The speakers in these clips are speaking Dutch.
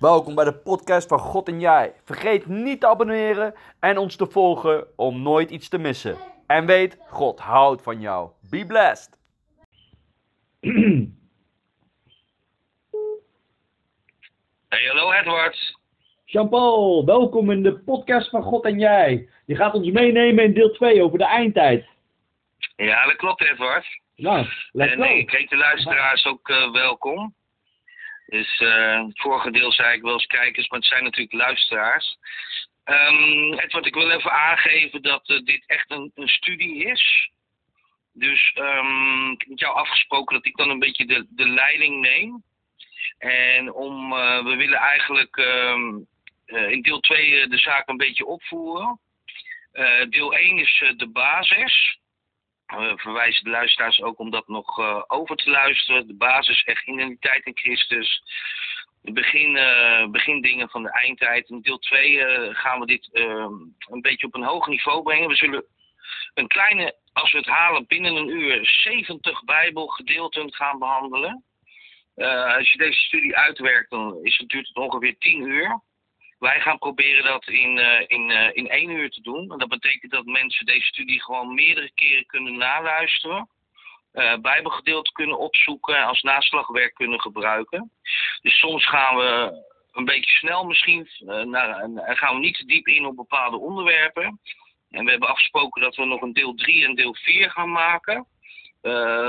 Welkom bij de podcast van God en Jij. Vergeet niet te abonneren en ons te volgen om nooit iets te missen. En weet, God houdt van jou. Be blessed. Hey, hallo Edward. Jean-Paul, welkom in de podcast van God en Jij. Je gaat ons meenemen in deel 2 over de eindtijd. Ja, dat klopt Edward. Nou, let's en go. ik heet de luisteraars ook eh, welkom. Dus eh, het vorige deel zei ik wel eens kijkers, maar het zijn natuurlijk luisteraars. Ehm, Edward, ik wil even aangeven dat eh, dit echt een, een studie is. Dus ehm, ik heb met jou afgesproken dat ik dan een beetje de, de leiding neem. En om, eh, we willen eigenlijk ehm, eh, in deel 2 de zaak een beetje opvoeren. Deel 1 is de basis. We verwijzen de luisteraars ook om dat nog eh, over te luisteren. De basis, echt identiteit in Christus. De begin, eh, begindingen van de eindtijd. In deel 2 eh, gaan we dit eh, een beetje op een hoger niveau brengen. We zullen een kleine, als we het halen, binnen een uur 70 Bijbelgedeelten gaan behandelen. Eh, als je deze studie uitwerkt, dan is het, duurt het ongeveer 10 uur. Wij gaan proberen dat in, eh, in, eh, in één uur te doen. En dat betekent dat mensen deze studie gewoon meerdere keren kunnen naluisteren. eh Bijbelgedeelte kunnen opzoeken en als naslagwerk kunnen gebruiken. Dus soms gaan we een beetje snel misschien, naar, en gaan we niet te diep in op bepaalde onderwerpen. En we hebben afgesproken dat we nog een deel 3 en deel 4 gaan maken.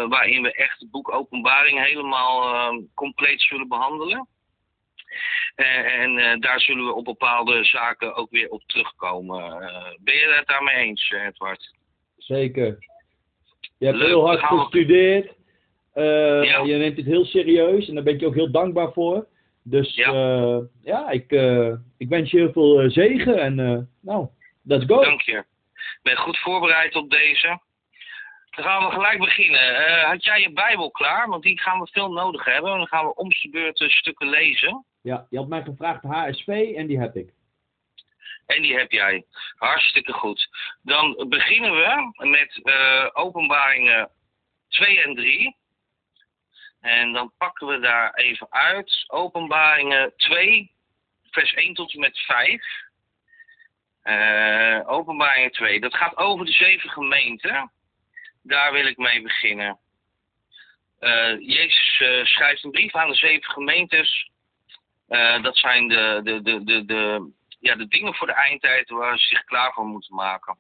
waarin we echt het boek Openbaring helemaal compleet zullen behandelen. Eh, en eh, daar zullen we op bepaalde zaken ook weer op terugkomen. Eh, ben je het daarmee eens, Edward? Zeker. Je hebt Leuk, heel hard gaan gestudeerd. Ja. Je neemt het heel serieus en daar ben je ook heel dankbaar voor. Dus Ja. ja, ja ik, ik wens je heel veel zegen en nou, let's go. Dank je. Ik ben goed voorbereid op deze. Dan gaan we gelijk beginnen. Had jij je Bijbel klaar? Want die gaan we veel nodig hebben. En dan gaan we om de beurt stukken lezen. Ja, je had mij gevraagd HSV en die heb ik. En die heb jij. Hartstikke goed. Dan beginnen we met eh, openbaringen 2 en 3. En dan pakken we daar even uit. Openbaringen 2, vers 1 tot en met 5. Eh, openbaringen 2. Dat gaat over de zeven gemeenten. Daar wil ik mee beginnen. Eh, Jezus schrijft een brief aan de zeven gemeentes. Eh, dat zijn de, de, de, de, de, ja, de dingen voor de eindtijd waar ze zich klaar voor moeten maken.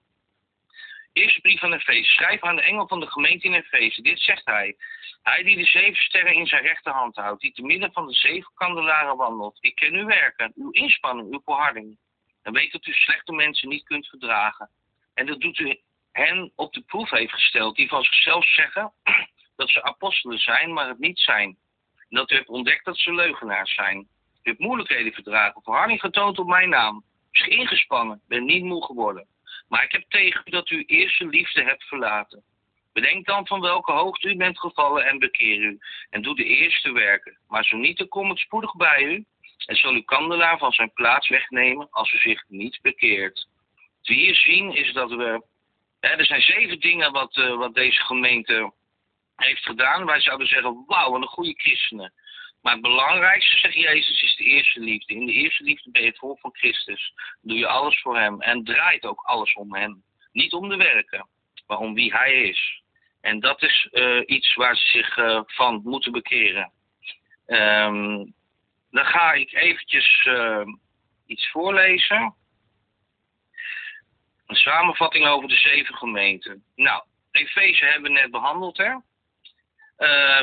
Eerste brief van Efeze. Schrijf aan de engel van de gemeente in Efeze. Dit zegt hij. Hij die de zeven sterren in zijn rechterhand houdt, die te midden van de zeven kandelaren wandelt. Ik ken uw werken, uw inspanning, uw volharding. En weet dat u slechte mensen niet kunt verdragen. En dat doet u hen op de proef heeft gesteld, die van zichzelf zeggen dat ze apostelen zijn, maar het niet zijn. En dat u hebt ontdekt dat ze leugenaars zijn. U hebt moeilijkheden verdragen, verharding getoond op mijn naam. Is ingespannen, ben niet moe geworden. Maar ik heb tegen u dat u eerste liefde hebt verlaten. Bedenk dan van welke hoogte u bent gevallen en bekeer u. En doe de eerste werken. Maar zo niet, dan kom ik spoedig bij u. En zal uw kandelaar van zijn plaats wegnemen als u zich niet bekeert. Wat we hier zien is dat we... Hè, er zijn zeven dingen wat, eh, wat deze gemeente heeft gedaan. Wij zouden zeggen, wauw, wat een goede christenen. Maar het belangrijkste, zegt Jezus, is de eerste liefde. In de eerste liefde ben je vol van Christus. Doe je alles voor hem. En draait ook alles om hem. Niet om de werken, maar om wie hij is. En dat is eh, iets waar ze zich eh, van moeten bekeren. Ehm, dan ga ik eventjes eh, iets voorlezen. Een samenvatting over de zeven gemeenten. Nou, Efeze hebben we net behandeld, hè?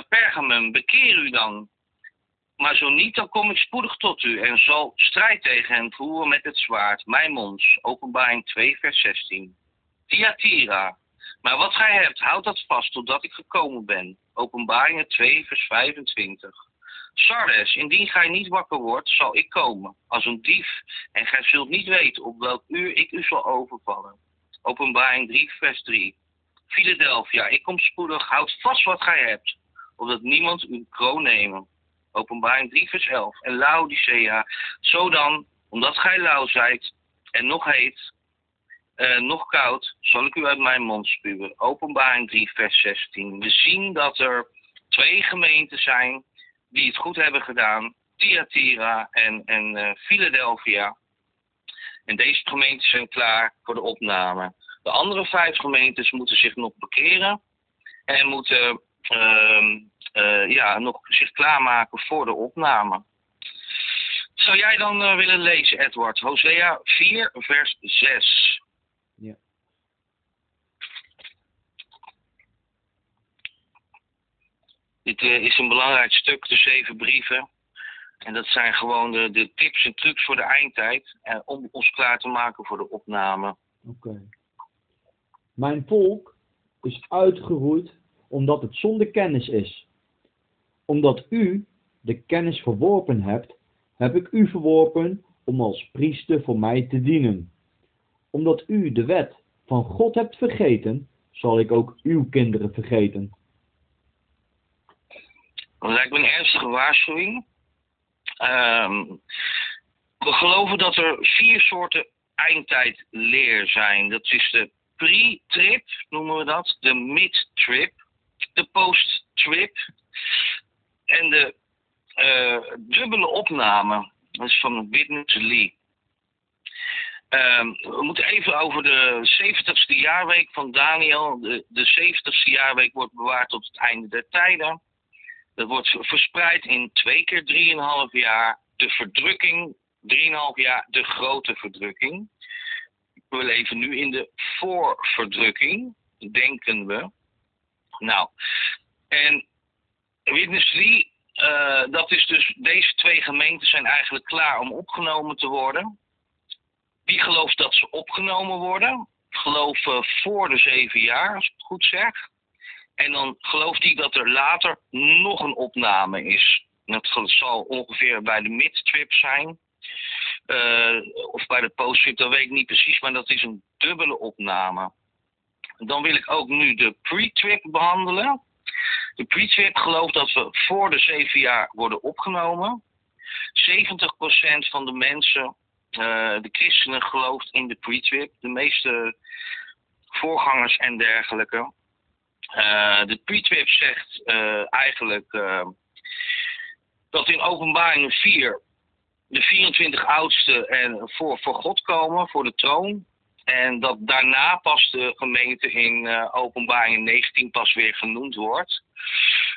Pergamum, bekeer u dan. Maar zo niet, dan kom ik spoedig tot u en zal strijd tegen hen voeren met het zwaard. Mijn mond, openbaring 2, vers 16. Thyatira, maar wat gij hebt, houd dat vast totdat ik gekomen ben. Openbaringen 2, vers 25. Sardes, indien gij niet wakker wordt, zal ik komen, als een dief, en gij zult niet weten op welk uur ik u zal overvallen. Openbaring 3, vers 3. Philadelphia, ik kom spoedig, houd vast wat gij hebt, opdat niemand uw kroon nemen. Openbaring 3, vers 11. En Laodicea, zo dan, omdat gij lauw zijt en nog heet, eh, nog koud, zal ik u uit mijn mond spuwen. Openbaring 3, vers 16. We zien dat er twee gemeenten zijn die het goed hebben gedaan. Thyatira en, en eh, Philadelphia. En deze gemeentes zijn klaar voor de opname. De andere vijf gemeentes moeten zich nog bekeren en moeten ehm, eh, ja, nog zich klaarmaken voor de opname. Zou jij dan eh, willen lezen, Edward? Hosea 4, vers 6. Ja. Dit eh, is een belangrijk stuk, de zeven brieven. En dat zijn gewoon de, de tips en trucs voor de eindtijd. En om ons klaar te maken voor de opname. Oké. Mijn volk is uitgeroeid omdat het zonder kennis is. Omdat u de kennis verworpen hebt, heb ik u verworpen om als priester voor mij te dienen. Omdat u de wet van God hebt vergeten, zal ik ook uw kinderen vergeten. Dat lijkt me een ernstige waarschuwing. Ehm, we geloven dat er vier soorten eindtijdleer zijn. Dat is de pre-trip, noemen we dat. De mid-trip. De post-trip. En de eh, dubbele opname. Is van Witness Lee. Ehm, we moeten even over de 70ste jaarweek van Daniel. De, de 70ste jaarweek wordt bewaard tot het einde der tijden. Dat wordt verspreid in twee keer drieënhalf jaar. De verdrukking, drieënhalf jaar, de grote verdrukking. We leven nu in de voorverdrukking, denken we. Nou, en Witness Lee, uh, dat is dus, deze twee gemeenten zijn eigenlijk klaar om opgenomen te worden. Wie gelooft dat ze opgenomen worden? Geloven voor de zeven jaar, als ik het goed zeg. En dan gelooft hij dat er later nog een opname is. Dat zal ongeveer bij de mid-trip zijn. Uh, of bij de post-trip, dat weet ik niet precies, maar dat is een dubbele opname. Dan wil ik ook nu de pre-trip behandelen. De pre-trip gelooft dat we voor de zeven jaar worden opgenomen. 70% van de mensen, uh, de christenen, gelooft in de pre-trip. De meeste voorgangers en dergelijke. Uh, de pre-trip zegt uh, eigenlijk dat in openbaring 4 de 24 oudsten en voor, voor God komen, voor de troon. En dat daarna pas de gemeente in openbaring 19 pas weer genoemd wordt.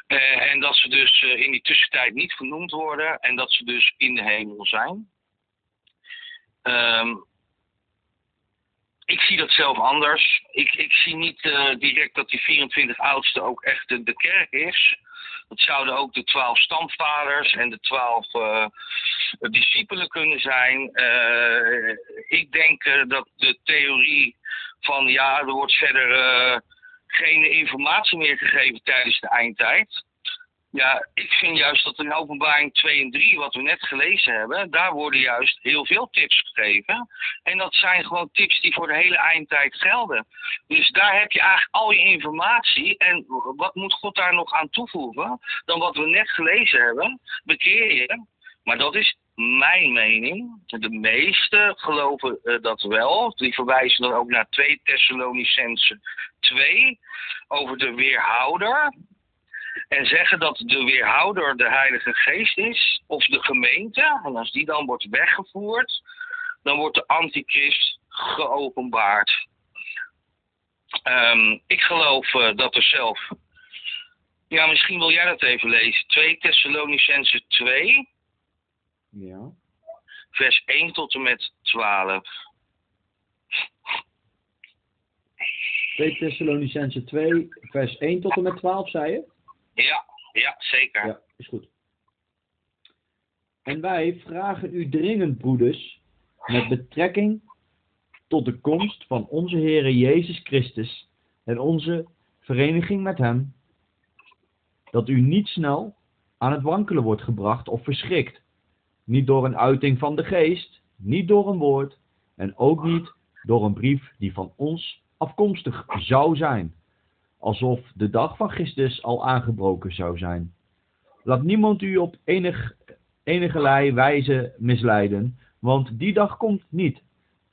en dat ze dus in die tussentijd niet genoemd worden en dat ze dus in de hemel zijn. Um, ik zie dat zelf anders. Ik, ik zie niet direct dat die 24 oudste ook echt de, kerk is. Dat zouden ook de twaalf stamvaders en de twaalf uh, discipelen kunnen zijn. Uh, ik denk dat de theorie van ja, er wordt verder geen informatie meer gegeven tijdens de eindtijd. Ja, ik vind juist dat in openbaring 2 en 3, wat we net gelezen hebben, daar worden juist heel veel tips gegeven. En dat zijn gewoon tips die voor de hele eindtijd gelden. Dus daar heb je eigenlijk al je informatie. En wat moet God daar nog aan toevoegen dan wat we net gelezen hebben? Bekeer je. Maar dat is mijn mening. De meesten geloven uh, dat wel. Die verwijzen dan ook naar 2 Thessalonicense 2 over de weerhouder en zeggen dat de weerhouder de Heilige Geest is, of de gemeente, en als die dan wordt weggevoerd, dan wordt de antichrist geopenbaard. Um, ik geloof uh, dat er zelf. Ja, misschien wil jij dat even lezen. 2 Thessalonicense 2. Ja. Vers 1 tot en met 12. 2 Thessalonicense 2, vers 1 tot en met 12, zei je? Ja, ja, zeker. Ja, is goed. En wij vragen u dringend, broeders, met betrekking tot de komst van onze Heere Jezus Christus en onze vereniging met Hem, dat u niet snel aan het wankelen wordt gebracht of verschrikt, niet door een uiting van de geest, niet door een woord en ook niet door een brief die van ons afkomstig zou zijn, alsof de dag van Christus al aangebroken zou zijn. Laat niemand u op enig, enigerlei wijze misleiden, want die dag komt niet,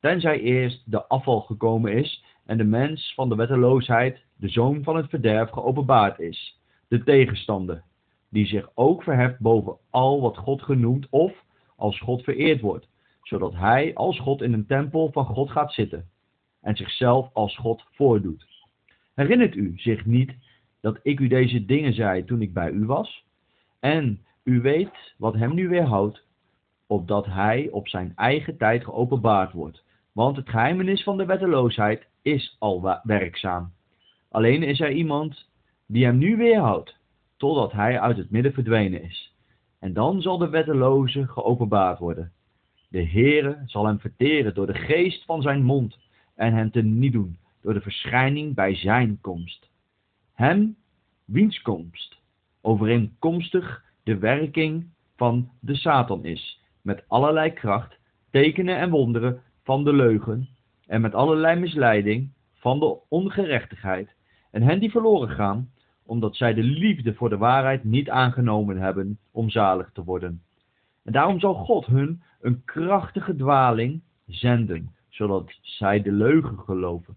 tenzij eerst de afval gekomen is en de mens van de wetteloosheid, de zoon van het verderf, geopenbaard is, de tegenstander, die zich ook verheft boven al wat God genoemd of als God vereerd wordt, zodat hij als God in een tempel van God gaat zitten en zichzelf als God voordoet. Herinnert u zich niet dat ik u deze dingen zei toen ik bij u was? En u weet wat hem nu weerhoudt, opdat hij op zijn eigen tijd geopenbaard wordt. Want het geheimenis van de wetteloosheid is al werkzaam. Alleen is er iemand die hem nu weerhoudt, totdat hij uit het midden verdwenen is. En dan zal de wetteloze geopenbaard worden. De Heere zal hem verteren door de geest van zijn mond en hem teniet doen door de verschijning bij zijn komst. Hem, wiens komst, overeenkomstig de werking van de Satan is, met allerlei kracht, tekenen en wonderen van de leugen, en met allerlei misleiding van de ongerechtigheid, en hen die verloren gaan, omdat zij de liefde voor de waarheid niet aangenomen hebben om zalig te worden. En daarom zal God hun een krachtige dwaling zenden, zodat zij de leugen geloven,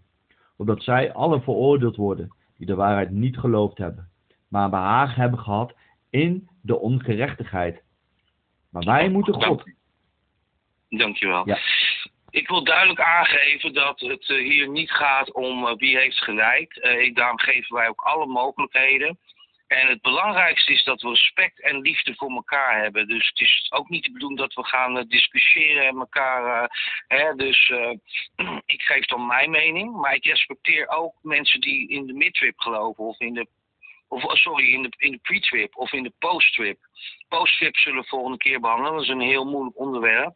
opdat zij allen veroordeeld worden die de waarheid niet geloofd hebben, maar behaag hebben gehad in de ongerechtigheid. Maar wij moeten God. Dankjewel. Ja. Ik wil duidelijk aangeven dat het eh, hier niet gaat om eh, wie heeft gelijk. Eh, ik, daarom geven wij ook alle mogelijkheden. En het belangrijkste is dat we respect en liefde voor elkaar hebben. Dus het is ook niet de bedoeling dat we gaan eh, discussiëren en elkaar. eh, hè, dus eh, ik geef dan mijn mening. Maar ik respecteer ook mensen die in de midtrip geloven of in de. Of, oh, sorry, in de, in de pre-trip of in de post-trip. Post-trip zullen we volgende keer behandelen. Dat is een heel moeilijk onderwerp.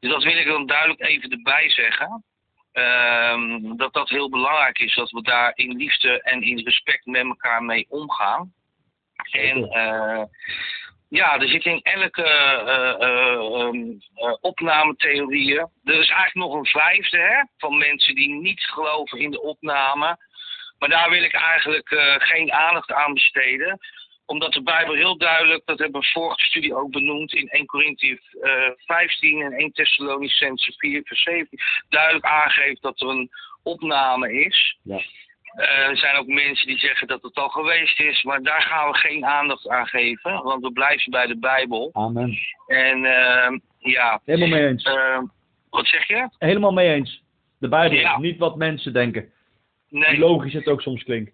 Dus dat wil ik dan duidelijk even erbij zeggen. Ehm, dat dat heel belangrijk is, dat we daar in liefde en in respect met elkaar mee omgaan. En eh, ja, er zit in elke eh, eh, ehm, eh, opnametheorieën. Er is eigenlijk nog een vijfde hè, van mensen die niet geloven in de opname. Maar daar wil ik eigenlijk geen aandacht aan besteden omdat de Bijbel heel duidelijk, dat hebben we vorige studie ook benoemd, in 1 Corinthië eh 15 en 1 Thessalonicense 4 vers 17, duidelijk aangeeft dat er een opname is. Ja. Eh, er zijn ook mensen die zeggen dat het al geweest is, maar daar gaan we geen aandacht aan geven, want we blijven bij de Bijbel. Amen. En eh, ja, Helemaal mee eens. eh, wat zeg je? Helemaal mee eens. De Bijbel, Ja. niet wat mensen denken. Nee. Logisch het ook soms klinkt.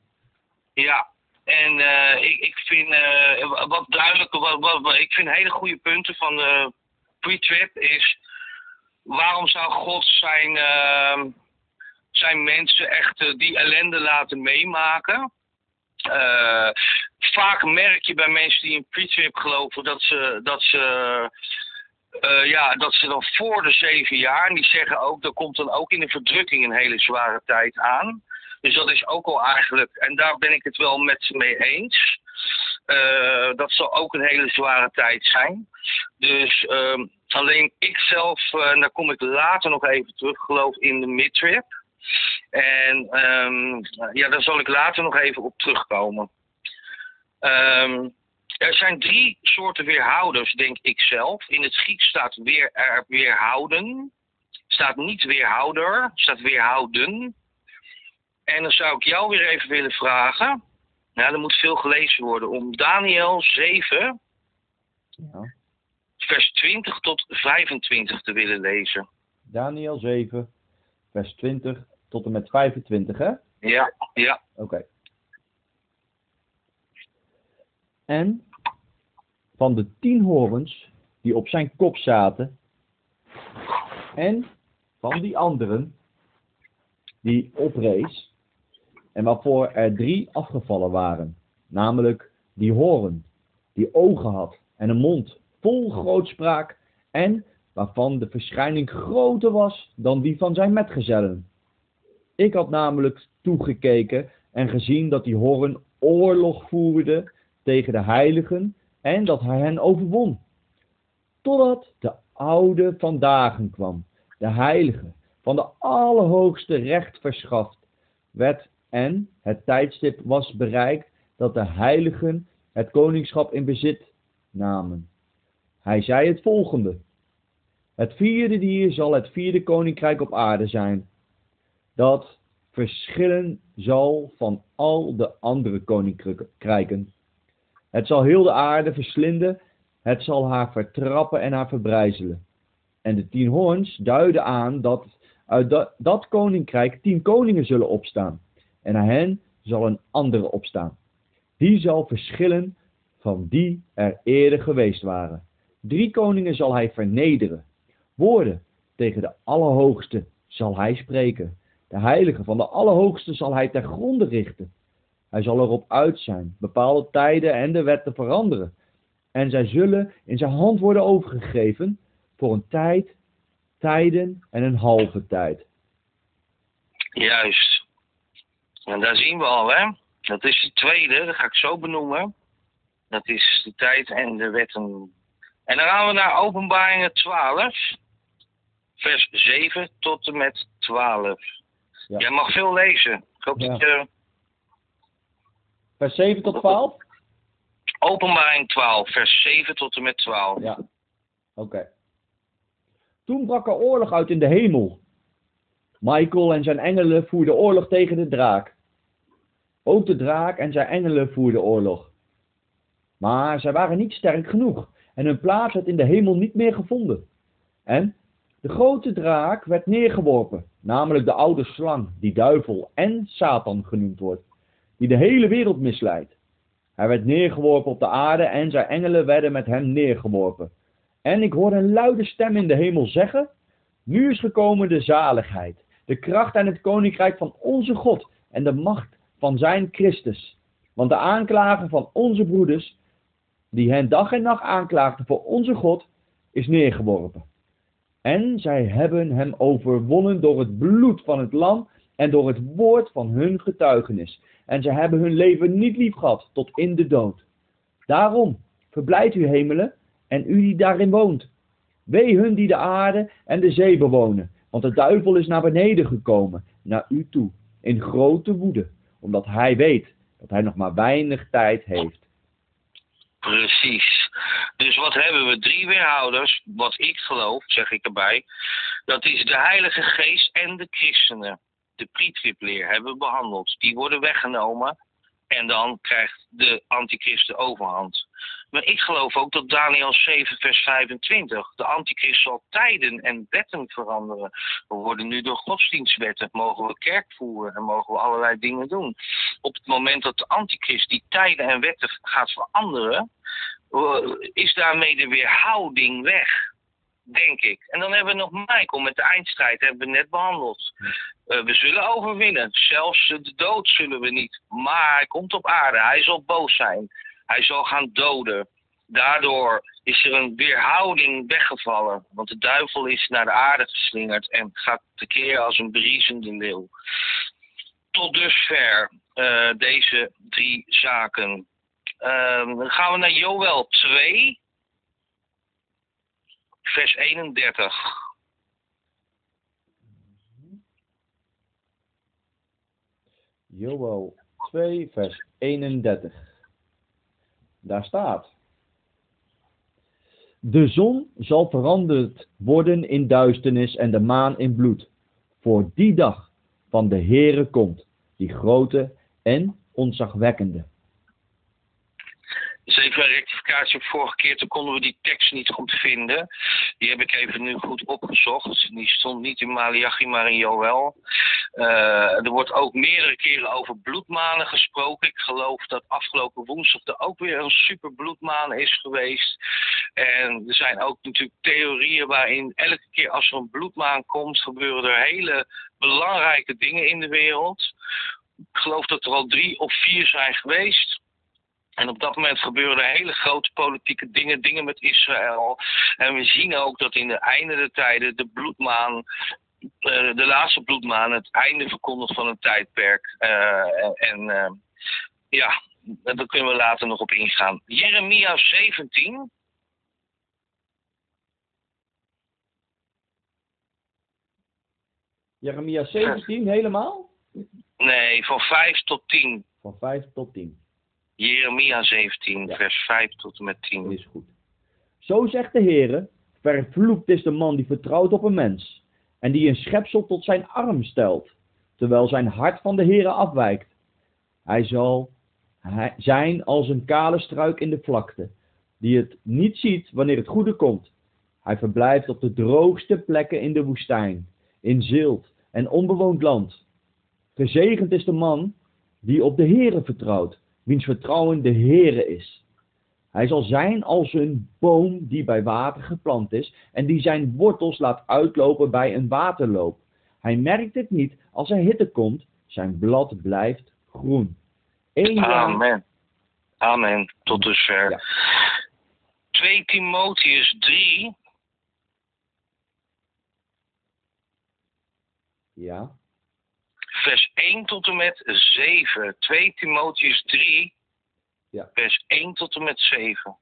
Ja, en eh, ik, ik vind eh, wat duidelijker, wat, wat, wat- ik vind hele goede punten van de pre-trip is waarom zou God zijn, eh, zijn mensen echt eh, die ellende laten meemaken? Eh, vaak merk je bij mensen die in pre-trip geloven dat ze, dat ze eh, ja, dat ze dan voor de zeven jaar, en die zeggen ook, er komt dan ook in de verdrukking een hele zware tijd aan. Dus dat is ook al eigenlijk, en daar ben ik het wel met ze mee eens. Dat zal ook een hele zware tijd zijn. Dus ehm, alleen ik zelf, en daar kom ik later nog even terug, geloof in de midtrip. En ehm, ja, daar zal ik later nog even op terugkomen. Ehm, er zijn drie soorten weerhouders, denk ik zelf. In het Grieks staat weer, er weerhouden. Staat niet weerhouder, staat weerhouden. En dan zou ik jou weer even willen vragen. Nou, er moet veel gelezen worden. Om Daniel 7, Ja. vers 20 tot 25 te willen lezen. Daniel 7, vers 20 tot en met 25, hè? Ja, ja. Oké. En van de tien horens die op zijn kop zaten, en van die anderen die oprees, en waarvoor er drie afgevallen waren, namelijk die horen, die ogen had en een mond vol grootspraak, en waarvan de verschijning groter was dan die van zijn metgezellen. Ik had namelijk toegekeken en gezien dat die hoorn oorlog voerde tegen de heiligen en dat hij hen overwon. Totdat de oude van dagen kwam, de heilige, van de Allerhoogste recht verschaft werd en het tijdstip was bereikt dat de heiligen het koningschap in bezit namen. Hij zei het volgende. Het vierde dier zal het vierde koninkrijk op aarde zijn dat verschillen zal van al de andere koninkrijken. Het zal heel de aarde verslinden, het zal haar vertrappen en haar verbrijzelen. En de tien hoorns duiden aan dat uit dat, koninkrijk tien koningen zullen opstaan. En na hen zal een andere opstaan. Die zal verschillen van die er eerder geweest waren. Drie koningen zal hij vernederen. Woorden tegen de Allerhoogste zal hij spreken. De heilige van de Allerhoogste zal hij ter gronde richten. Hij zal erop uit zijn bepaalde tijden en de wet te veranderen. En zij zullen in zijn hand worden overgegeven voor een tijd, tijden en een halve tijd. Juist. En daar zien we al, hè. Dat is de tweede, dat ga ik zo benoemen. Dat is de tijd en de wetten. En dan gaan we naar openbaringen 12, vers 7 tot en met 12. Ja. Jij mag veel lezen. Ik hoop Ja. dat je... Vers 7 tot 12? Openbaring 12, vers 7 tot en met 12. Ja. Oké. Toen brak er oorlog uit in de hemel. Michael en zijn engelen voerden oorlog tegen de draak. Ook de draak en zijn engelen voerden oorlog. Maar zij waren niet sterk genoeg en hun plaats werd in de hemel niet meer gevonden. En de grote draak werd neergeworpen, namelijk de oude slang, die duivel en Satan genoemd wordt, die de hele wereld misleidt. Hij werd neergeworpen op de aarde en zijn engelen werden met hem neergeworpen. En ik hoorde een luide stem in de hemel zeggen: Nu is gekomen de zaligheid, de kracht en het koninkrijk van onze God en de macht van zijn Christus. Want de aanklager van onze broeders, die hen dag en nacht aanklaagden voor onze God, is neergeworpen. En zij hebben hem overwonnen door het bloed van het lam en door het woord van hun getuigenis. En zij hebben hun leven niet lief gehad tot in de dood. Daarom, verblijft u hemelen en u die daarin woont. Wee hun die de aarde en de zee bewonen, want de duivel is naar beneden gekomen, naar u toe, in grote woede, omdat hij weet dat hij nog maar weinig tijd heeft. Precies. Dus wat hebben we? Drie weerhouders, wat ik geloof, zeg ik erbij. Dat is de Heilige Geest en de christenen. De pre-trip-leer hebben we behandeld. Die worden weggenomen en dan krijgt de antichrist de overhand. Maar ik geloof ook dat Daniel 7 vers 25, de antichrist zal tijden en wetten veranderen. We worden nu door godsdienstwetten, mogen we kerk voeren en mogen we allerlei dingen doen. Op het moment dat de antichrist die tijden en wetten gaat veranderen, eh, is daarmee de weerhouding weg. Denk ik. En dan hebben we nog Michael met de eindstrijd, hebben we net behandeld. Eh, we zullen overwinnen. Zelfs de dood zullen we niet. Maar hij komt op aarde. Hij zal boos zijn. Hij zal gaan doden. Daardoor is er een weerhouding weggevallen. Want de duivel is naar de aarde geslingerd en gaat tekeer als een briesende leeuw. Tot dusver eh, deze drie zaken. Ehm, dan gaan we naar Joel 2, vers 31. Joel 2, vers 31. Daar staat. De zon zal veranderd worden in duisternis en de maan in bloed. Voor die dag van de Heere komt, die grote en ontzagwekkende. Dus even rectificatie op vorige keer, toen konden we die tekst niet goed vinden. Die heb ik even nu goed opgezocht. Die stond niet in Malachi, maar in Joel. Eh, er wordt ook meerdere keren over bloedmanen gesproken. Ik geloof dat afgelopen woensdag er ook weer een super bloedmaan is geweest. En er zijn ook natuurlijk theorieën waarin elke keer als er een bloedmaan komt, gebeuren er hele belangrijke dingen in de wereld. Ik geloof dat er al drie of vier zijn geweest. En op dat moment gebeuren hele grote politieke dingen, dingen met Israël. En we zien ook dat in de einde der tijden de bloedmaan, eh, de laatste bloedmaan, het einde verkondigt van een tijdperk. Eh, en en eh, ja, daar kunnen we later nog op ingaan. Jeremia 17. Jeremia 17 helemaal? Nee, van 5 tot 10. Van 5 tot 10. Jeremia 17, Ja. vers 5 tot en met 10. Is goed. Zo zegt de Heere, vervloekt is de man die vertrouwt op een mens en die een schepsel tot zijn arm stelt, terwijl zijn hart van de Heere afwijkt. Hij zal, zijn als een kale struik in de vlakte, die het niet ziet wanneer het goede komt. Hij verblijft op de droogste plekken in de woestijn, in zilt en onbewoond land. Gezegend is de man die op de Heere vertrouwt, wiens vertrouwen de Heere is. Hij zal zijn als een boom die bij water geplant is en die zijn wortels laat uitlopen bij een waterloop. Hij merkt het niet als er hitte komt, zijn blad blijft groen. Eén jaar, Amen. Amen. Tot dusver. Ja. 2 Timotheus 3, ja, vers 1 tot en met 7. 2 Timotheus 3, Ja. vers 1 tot en met 7.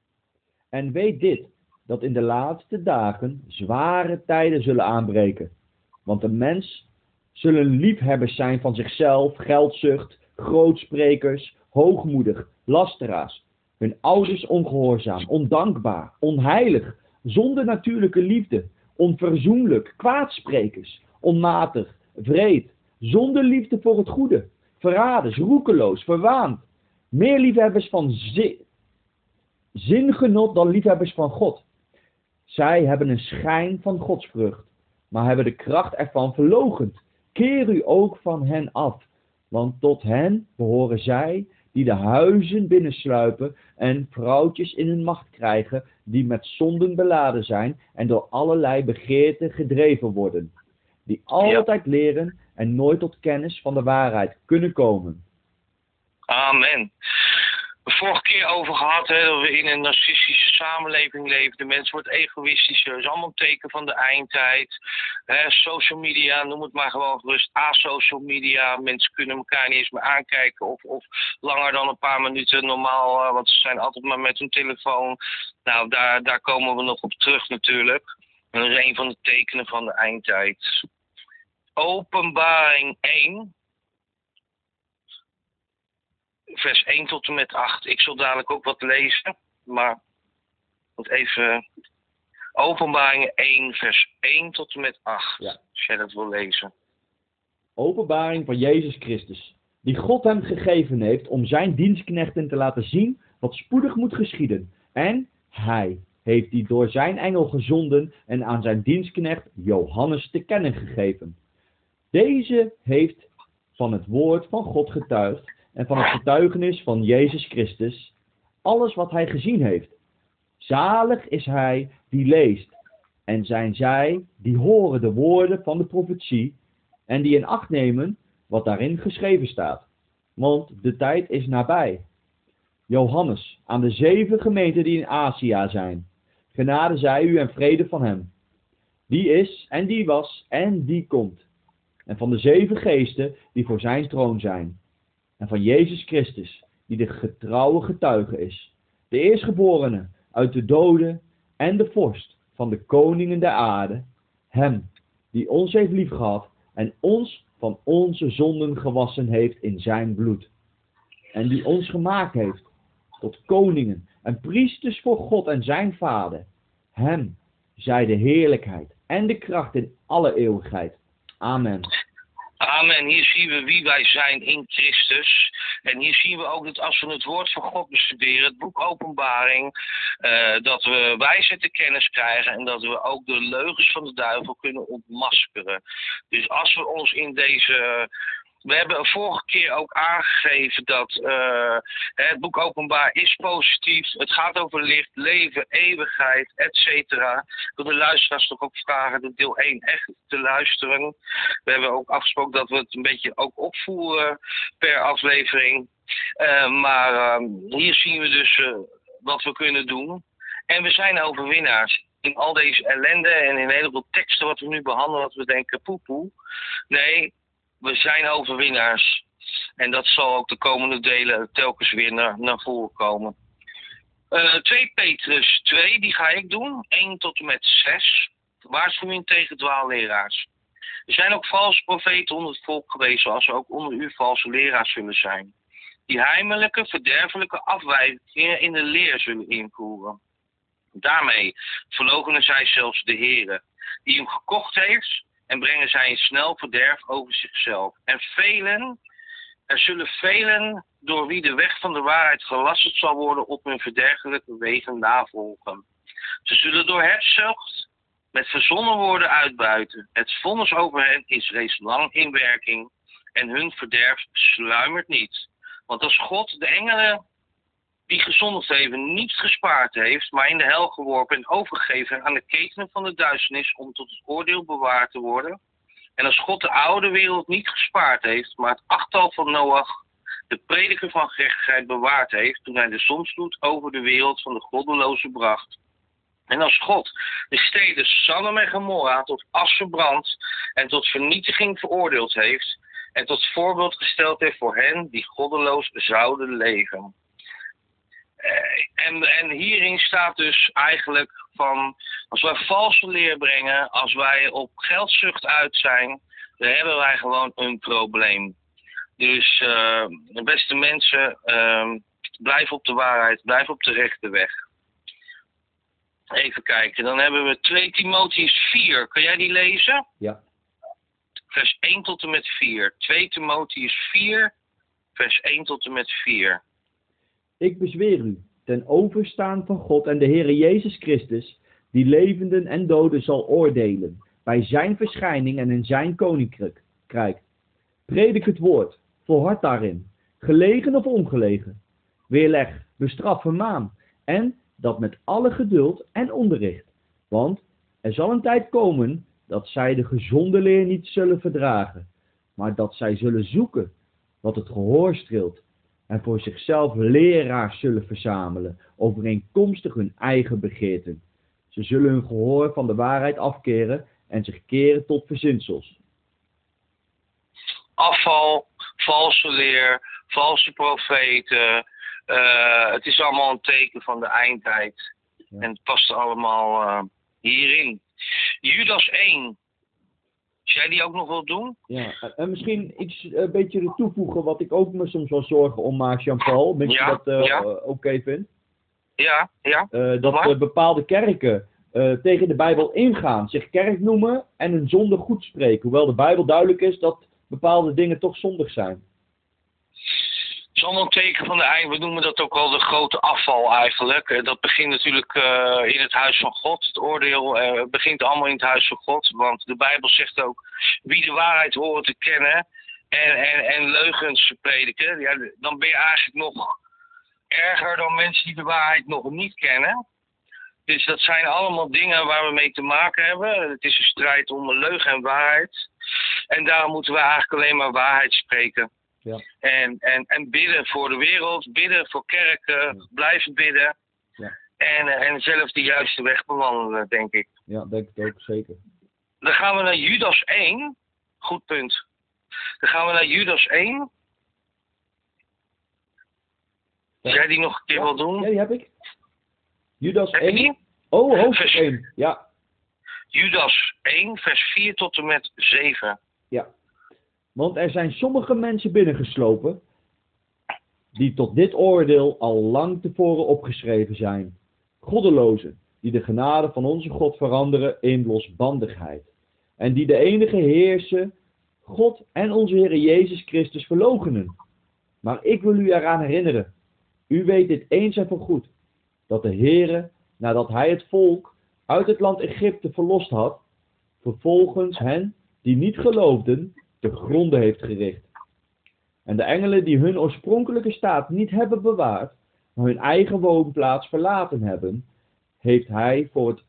En weet dit, dat in de laatste dagen zware tijden zullen aanbreken. Want de mens zullen liefhebbers zijn van zichzelf, geldzucht, grootsprekers, hoogmoedig, lasteraars. Hun ouders ongehoorzaam, ondankbaar, onheilig, zonder natuurlijke liefde, onverzoenlijk, kwaadsprekers, onmatig, vreed, zonder liefde voor het goede, verraders, roekeloos, verwaand, meer liefhebbers van zi- zingenot dan liefhebbers van God. Zij hebben een schijn van godsvrucht, maar hebben de kracht ervan verloochend. Keer u ook van hen af, want tot hen behoren zij die de huizen binnensluipen en vrouwtjes in hun macht krijgen, die met zonden beladen zijn en door allerlei begeerten gedreven worden, die altijd leren en nooit tot kennis van de waarheid kunnen komen. Amen. Vorige keer over gehad hè, dat we in een narcistische samenleving leven. De mens wordt egoïstischer. Dat is allemaal een teken van de eindtijd. Hè, social media, noem het maar gewoon gerust. Asocial media. Mensen kunnen elkaar niet eens meer aankijken. Of, of langer dan een paar minuten normaal. eh, want ze zijn altijd maar met hun telefoon. Nou, daar, daar komen we nog op terug natuurlijk. En dat is een van de tekenen van de eindtijd. Openbaring 1 vers 1 tot en met 8. Ik zal dadelijk ook wat lezen, maar moet even. Openbaringen 1, vers 1 tot en met 8. Ja. Als jij dat wil lezen. openbaring van Jezus Christus, die God hem gegeven heeft om zijn dienstknechten te laten zien wat spoedig moet geschieden. En hij heeft die door zijn engel gezonden en aan zijn dienstknecht Johannes te kennen gegeven. Deze heeft van het woord van God getuigd en van het getuigenis van Jezus Christus alles wat hij gezien heeft. Zalig is hij die leest en zijn zij die horen de woorden van de profetie en die in acht nemen wat daarin geschreven staat. Want de tijd is nabij. Johannes, aan de zeven gemeenten die in Azië zijn, genade zij u en vrede van hem. Die is en die was en die komt. En van de zeven geesten die voor zijn troon zijn. En van Jezus Christus, die de getrouwe getuige is. De eerstgeborene uit de doden en de vorst van de koningen der aarde. Hem, die ons heeft liefgehad en ons van onze zonden gewassen heeft in zijn bloed. En die ons gemaakt heeft tot koningen en priesters voor God en zijn Vader. Hem zij de heerlijkheid en de kracht in alle eeuwigheid. Amen. Amen. Hier zien we wie wij zijn in Christus. En hier zien we ook dat als we het woord van God bestuderen, het boek Openbaring, eh, dat we wijsheid te kennis krijgen en dat we ook de leugens van de duivel kunnen ontmaskeren. Dus als we ons in deze. We hebben vorige keer ook aangegeven dat eh, het boek Openbaar is positief. Het gaat over licht, leven, eeuwigheid, et cetera. Ik wil de luisteraars toch ook vragen de deel 1 echt te luisteren. We hebben ook afgesproken dat we het een beetje ook opvoeren per aflevering. Eh, maar eh, hier zien we dus eh, wat we kunnen doen. En we zijn overwinnaars. In al deze ellende en in een heleboel teksten wat we nu behandelen, dat we denken poepoe. Nee, we zijn overwinnaars. En dat zal ook de komende delen telkens weer naar, naar voren komen. Eh 2 Petrus 2, die ga ik doen. 1 tot en met 6. Waarschuwing tegen dwaalleraars. Er zijn ook valse profeten onder het volk geweest, zoals er ook onder u valse leraars zullen zijn. Die heimelijke, verderfelijke afwijkingen in de leer zullen invoeren. Daarmee verloochenen zij zelfs de Heere, die hem gekocht heeft, en brengen zij een snel verderf over zichzelf. En velen Er zullen velen door wie de weg van de waarheid gelasterd zal worden op hun verdergelijke wegen navolgen. Ze zullen door hebzucht met verzonnen woorden uitbuiten. Het vonnis over hen is reeds lang in werking en hun verderf sluimert niet. Want als God de engelen die gezondigd hebben niet gespaard heeft, maar in de hel geworpen en overgegeven aan de ketenen van de duisternis om tot het oordeel bewaard te worden. En als God de oude wereld niet gespaard heeft, maar het achttal van Noach, de prediker van gerechtigheid, bewaard heeft toen hij de zonsvloed over de wereld van de goddelozen bracht. En als God de steden Sodom en Gomorra tot as verbrand en tot vernietiging veroordeeld heeft en tot voorbeeld gesteld heeft voor hen die goddeloos zouden leven. Eh, en, en hierin staat dus eigenlijk van, als wij valse leer brengen, als wij op geldzucht uit zijn, dan hebben wij gewoon een probleem. Dus uh, beste mensen, uh, blijf op de waarheid, blijf op de rechte weg. Even kijken, dan hebben we 2 Timotheus 4. Kun jij die lezen? Ja. Vers 1 tot en met 4. 2 Timotheus 4, vers 1 tot en met 4. Ik bezweer u, ten overstaan van God en de Heere Jezus Christus, die levenden en doden zal oordelen, bij zijn verschijning en in zijn koninkrijk. Predik het woord, volhard daarin, gelegen of ongelegen. Weerleg, bestraf, vermaan, en dat met alle geduld en onderricht. Want er zal een tijd komen dat zij de gezonde leer niet zullen verdragen, maar dat zij zullen zoeken wat het gehoor streelt en voor zichzelf leraars zullen verzamelen, overeenkomstig hun eigen begeerten. Ze zullen hun gehoor van de waarheid afkeren en zich keren tot verzinsels. Afval, valse leer, valse profeten. Uh, het is allemaal een teken van de eindtijd. Ja. En het past allemaal uh, hierin. Judas 1, zou jij die ook nog wil doen? Ja, en misschien iets een beetje toevoegen wat ik ook me soms wel zorgen om maak, Jean-Paul. Ja, je dat eh, ja. oké okay vindt. Ja, ja. Eh, dat eh, bepaalde kerken eh, tegen de Bijbel ingaan, zich kerk noemen en een zonde goed spreken. Hoewel de Bijbel duidelijk is dat bepaalde dingen toch zondig zijn. Is allemaal een teken van de eind. We noemen dat ook wel de grote afval eigenlijk. Eh, Dat begint natuurlijk eh, in het huis van God. Het oordeel eh, begint allemaal in het huis van God. Want de Bijbel zegt ook, wie de waarheid horen te kennen en, en, en leugens prediken, ja, dan ben je eigenlijk nog erger dan mensen die de waarheid nog niet kennen. Dus dat zijn allemaal dingen waar we mee te maken hebben. Het is een strijd om leugen en waarheid. En daarom moeten we eigenlijk alleen maar waarheid spreken. Ja. En, en, en bidden voor de wereld, bidden voor kerken, blijven bidden. Ja. En, eh, en zelf de juiste weg bewandelen, denk ik. Ja, denk ik ook zeker. Dan gaan we naar Judas 1. Goed punt. Dan gaan we naar Judas 1. Ja. Jij die nog een keer wil doen? Ja, die heb ik. Judas Heb je 1. die? Oh, hoofdstuk Vers- 1. Ja, Judas 1, vers 4 tot en met 7. ja. Want er zijn sommige mensen binnengeslopen die tot dit oordeel al lang tevoren opgeschreven zijn. Goddelozen, die de genade van onze God veranderen in losbandigheid. En die de enige heersen, God en onze Heer Jezus Christus verloochenen. Maar ik wil u eraan herinneren, u weet dit eens en voorgoed, dat de Heere, nadat hij het volk uit het land Egypte verlost had, vervolgens hen die niet geloofden, te gronde heeft gericht. En de engelen die hun oorspronkelijke staat niet hebben bewaard, maar hun eigen woonplaats verlaten hebben, heeft hij voor het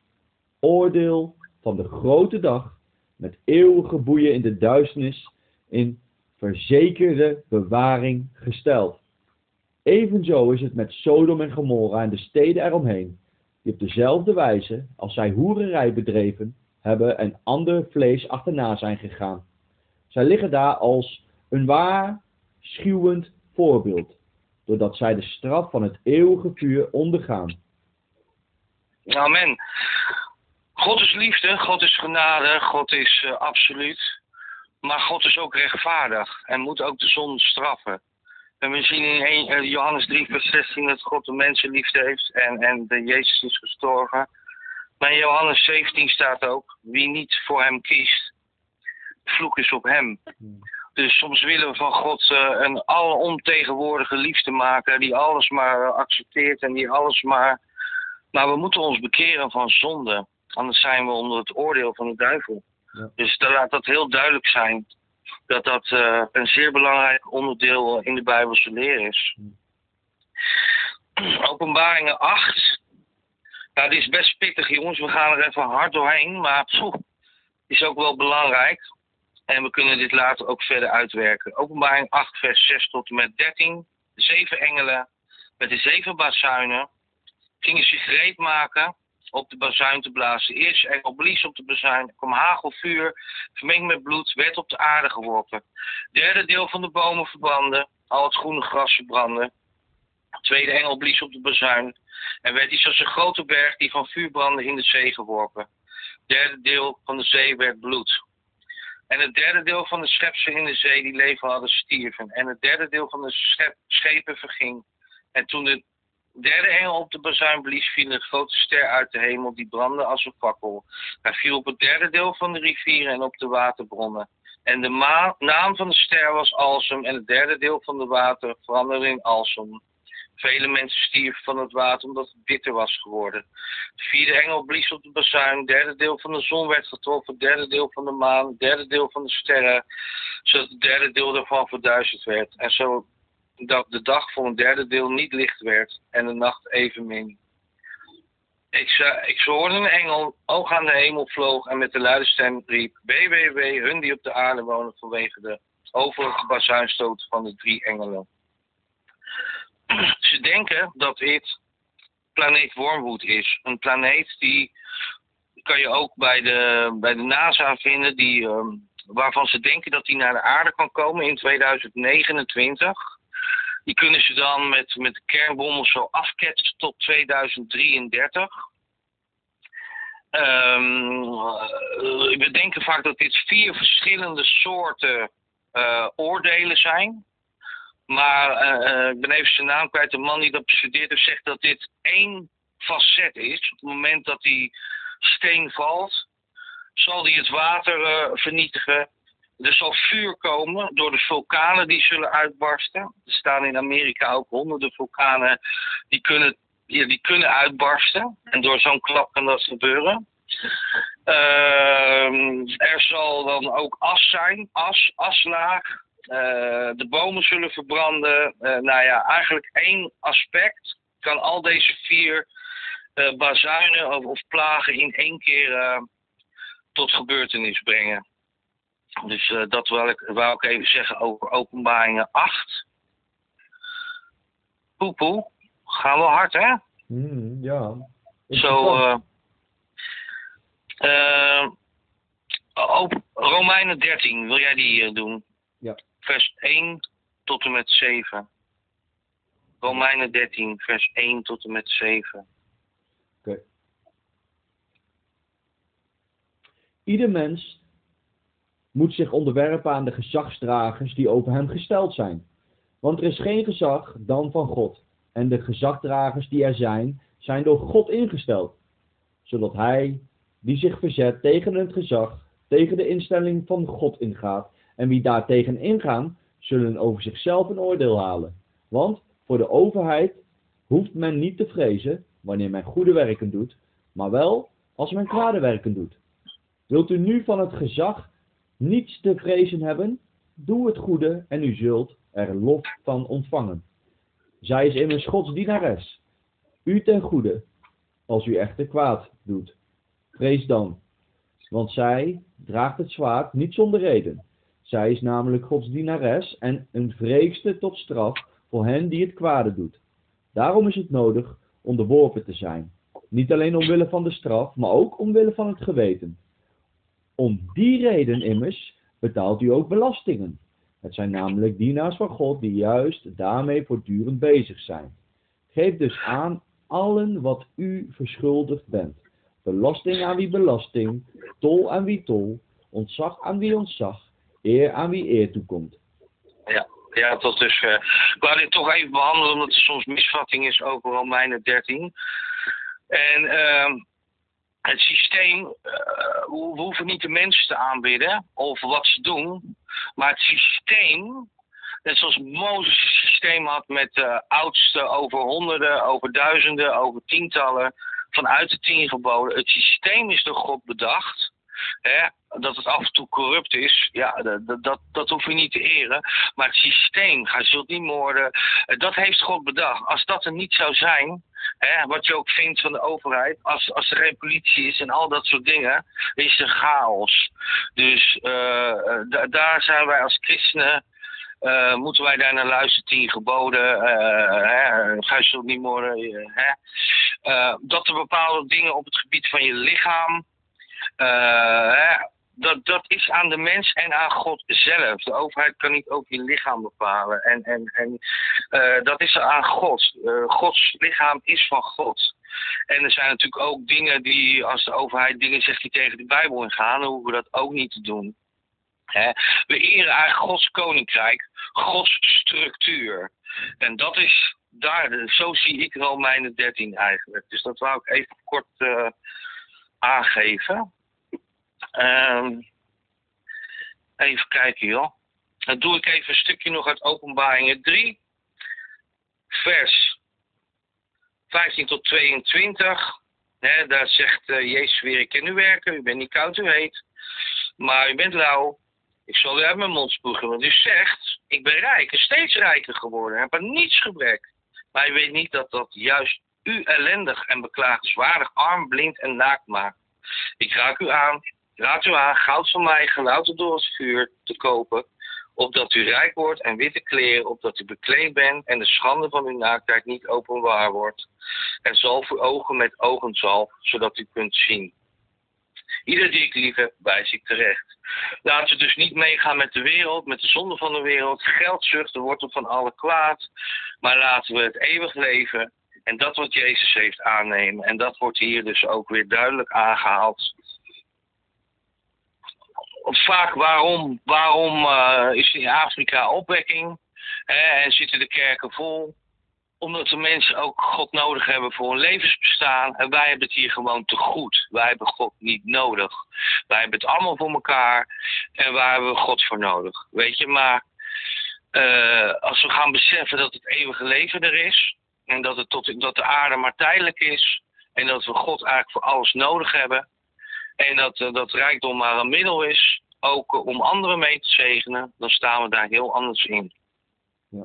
oordeel van de grote dag met eeuwige boeien in de duisternis in verzekerde bewaring gesteld. Evenzo is het met Sodom en Gomorra en de steden eromheen, die op dezelfde wijze als zij hoererij bedreven hebben en ander vlees achterna zijn gegaan. Zij liggen daar als een waarschuwend voorbeeld, doordat zij de straf van het eeuwige vuur ondergaan. Amen. God is liefde, God is genade, God is eh, absoluut. Maar God is ook rechtvaardig en moet ook de zonde straffen. En we zien in 1, eh, Johannes 3, vers 16 dat God de mensen liefde heeft en, en de Jezus is gestorven. Maar in Johannes 17 staat ook, wie niet voor hem kiest, vloek is op hem. Dus soms willen we van God uh, een alomtegenwoordige liefde maken, die alles maar accepteert en die alles maar. Maar we moeten ons bekeren van zonde, anders zijn we onder het oordeel van de duivel. Ja. Dus dan laat dat heel duidelijk zijn dat dat uh, een zeer belangrijk onderdeel in de Bijbelse leer is. Openbaringen 8. Nou, die is best pittig, jongens. We gaan er even hard doorheen, maar is ook wel belangrijk. En we kunnen dit later ook verder uitwerken. Openbaring 8, vers 6 tot en met 13. De zeven engelen met de zeven bazuinen gingen zich gereed maken op de bazuin te blazen. Eerste engel blies op de bazuin, kwam hagelvuur, vermengd met bloed, werd op de aarde geworpen. Derde deel van de bomen verbrandde, al het groene gras verbrandde. De tweede engel blies op de bazuin en werd iets als een grote berg die van vuur brandde in de zee geworpen. Derde deel van de zee werd bloed. En het derde deel van de schepselen in de zee die leven hadden stierven. En het derde deel van de schep, schepen verging. En toen de derde engel op de bazuin blies, viel een grote ster uit de hemel die brandde als een fakkel. Hij viel op het derde deel van de rivieren en op de waterbronnen. En de naam van de ster was Alsem en het derde deel van de water veranderde in Alsem. Vele mensen stierven van het water omdat het bitter was geworden. De vierde engel blies op de bazuin, derde deel van de zon werd getroffen, derde deel van de maan, derde deel van de sterren, zodat het derde deel daarvan verduisterd werd. En zo dat de dag voor een derde deel niet licht werd en de nacht evenmin. Ik, ik hoorde een engel oog aan de hemel vloog en met de luide stem riep, BBW, hun die op de aarde wonen vanwege de overige bazuinstoot van de drie engelen. Ze denken dat dit planeet Wormwood is. Een planeet die kan je ook bij de, bij de NASA vinden, die, um, waarvan ze denken dat die naar de aarde kan komen in 2029. Die kunnen ze dan met, met de zo afketsen tot 2033. Um, we denken vaak dat dit vier verschillende soorten uh, oordelen zijn. Maar uh, ik ben even zijn naam kwijt. De man die dat bestudeert zegt dat dit één facet is. Op het moment dat die steen valt, zal die het water uh, vernietigen. Er zal vuur komen door de vulkanen die zullen uitbarsten. Er staan in Amerika ook honderden vulkanen die kunnen, die kunnen uitbarsten. En door zo'n klap kan dat gebeuren. Uh, er zal dan ook as zijn, as, aslaag. Uh, de bomen zullen verbranden. Uh, nou ja, eigenlijk één aspect kan al deze vier uh, bazuinen of, of, plagen in één keer tot gebeurtenis brengen. Dus dat wil ik, wou ik even zeggen over openbaringen 8. Poepoe, gaan we hard hè? Mm, ja. Zo, op Romeinen 13, wil jij die doen? Ja vers 1 tot en met 7. Romeinen 13, vers 1 tot en met 7. Oké. Ieder mens moet zich onderwerpen aan de gezagsdragers die over hem gesteld zijn. Want er is geen gezag dan van God. En de gezagdragers die er zijn, zijn door God ingesteld. Zodat hij, die zich verzet tegen het gezag, tegen de instelling van God ingaat, en wie daartegen ingaan, zullen over zichzelf een oordeel halen. Want voor de overheid hoeft men niet te vrezen wanneer men goede werken doet, maar wel als men kwade werken doet. Wilt u nu van het gezag niets te vrezen hebben? Doe het goede en u zult er lof van ontvangen. Zij is immers Gods dienares. U ten goede, als u echter kwaad doet. Vrees dan, want zij draagt het zwaard niet zonder reden. Zij is namelijk Gods dienares en een vreegste tot straf voor hen die het kwade doet. Daarom is het nodig onderworpen te zijn. Niet alleen omwille van de straf, maar ook omwille van het geweten. Om die reden immers betaalt u ook belastingen. Het zijn namelijk dienaars van God die juist daarmee voortdurend bezig zijn. Geef dus aan allen wat u verschuldigd bent. Belasting aan wie belasting, tol aan wie tol, ontzag aan wie ontzag, eer aan wie eer toekomt. Ja, ja tot dusver. Ik wou dit toch even behandelen, omdat er soms misvatting is over Romeinen 13. En uh, het systeem, uh, we hoeven niet de mensen te aanbidden of wat ze doen. Maar het systeem, net zoals Mozes een systeem had met de oudste over honderden, over duizenden, over tientallen, vanuit de tien geboden. Het systeem is door God bedacht. Hè, dat het af en toe corrupt is, ja, dat, dat, dat hoef je niet te eren. Maar het systeem, ga zult niet moorden, eh, dat heeft God bedacht. Als dat er niet zou zijn, hè, wat je ook vindt van de overheid, als, als er geen politie is en al dat soort dingen, is er chaos. Dus uh, daar zijn wij als christenen moeten wij daar naar luisteren, tien geboden, ga je niet moorden, dat er bepaalde dingen op het gebied van je lichaam, hè? Dat, dat is aan de mens en aan God zelf. De overheid kan niet ook je lichaam bepalen. En, en, en dat is aan God. Gods lichaam is van God. En er zijn natuurlijk ook dingen die, als de overheid dingen zegt die tegen de Bijbel ingaan, dan hoeven we dat ook niet te doen. We eren eigenlijk Gods koninkrijk, Gods structuur. En dat is daar, zo zie ik Romeinen 13 eigenlijk. Dus dat wou ik even kort aangeven. Um, even kijken joh. Dan doe ik even een stukje nog uit Openbaringen 3. Vers 15 tot 22. He, daar zegt uh, Jezus weer, ik ken u werken, u bent niet koud, u heet. Maar u bent lauw. Ik zal u uit mijn mond spugen. Want u zegt, ik ben rijk steeds rijker geworden. Heb aan niets gebrek. Maar u weet niet dat dat juist u ellendig en beklagenswaardig arm, blind en naakt maakt. Ik raak u aan, aan goud van mij gelouterd door het vuur te kopen, opdat u rijk wordt en witte kleren, opdat u bekleed bent en de schande van uw naaktheid niet openbaar wordt. En zal voor ogen met ogen zal, zodat u kunt zien. Ieder die ik lief wijs ik terecht. Laten we dus niet meegaan met de wereld, met de zonde van de wereld, geldzucht, de wortel van alle kwaad. Maar laten we het eeuwig leven en dat wat Jezus heeft aannemen. En dat wordt hier dus ook weer duidelijk aangehaald. Vaak waarom, waarom uh, is in Afrika opwekking hè, en zitten de kerken vol? omdat de mensen ook God nodig hebben voor hun levensbestaan. En wij hebben het hier gewoon te goed. Wij hebben God niet nodig. Wij hebben het allemaal voor elkaar. En waar hebben we God voor nodig? Weet je, maar uh, als we gaan beseffen dat het eeuwige leven er is. En dat, het tot, dat de aarde maar tijdelijk is. En dat we God eigenlijk voor alles nodig hebben. En dat, uh, dat rijkdom maar een middel is. Ook uh, om anderen mee te zegenen. Dan staan we daar heel anders in. Ja.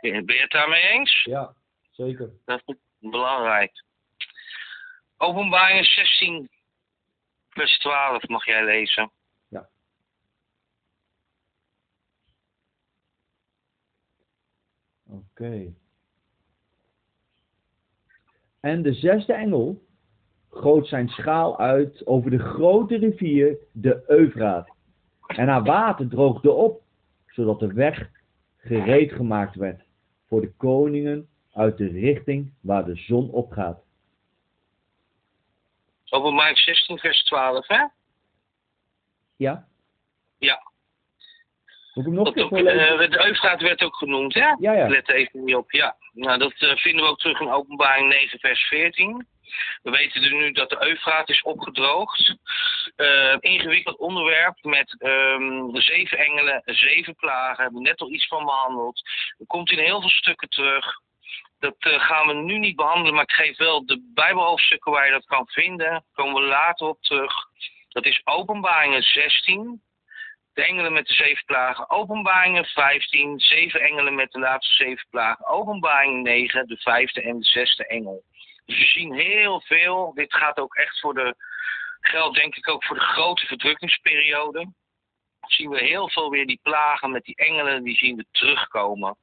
Ben je het daarmee eens? Ja, zeker. Dat is belangrijk. Openbaring 16, vers 12 mag jij lezen. Ja. Oké. Okay. En de zesde engel goot zijn schaal uit over de grote rivier, de Eufraat. En haar water droogde op, zodat de weg gereed gemaakt werd voor de koningen uit de richting waar de zon opgaat. Openbaring 16, vers 12, hè? Ja. Ja. Moet ik hem nog dat ook, uh, de Eufraat werd ook genoemd, hè? Ja, ja. Let even niet op, ja. Nou, dat uh, vinden we ook terug in openbaring 9, vers 14. We weten nu dat de Eufraat is opgedroogd. Uh, ingewikkeld onderwerp met um, de zeven engelen, zeven plagen. Hebben we net al iets van behandeld. Er komt in heel veel stukken terug. Dat uh, gaan we nu niet behandelen, maar ik geef wel de Bijbelhoofdstukken waar je dat kan vinden. Daar komen we later op terug. Dat is Openbaringen 16, de engelen met de zeven plagen. Openbaringen 15, zeven engelen met de laatste zeven plagen. Openbaringen 9, de vijfde en de zesde engel. Dus we zien heel veel. Dit gaat ook echt voor de, geldt denk ik ook voor de grote verdrukkingsperiode. Zien we heel veel weer die plagen met die engelen, die zien we terugkomen.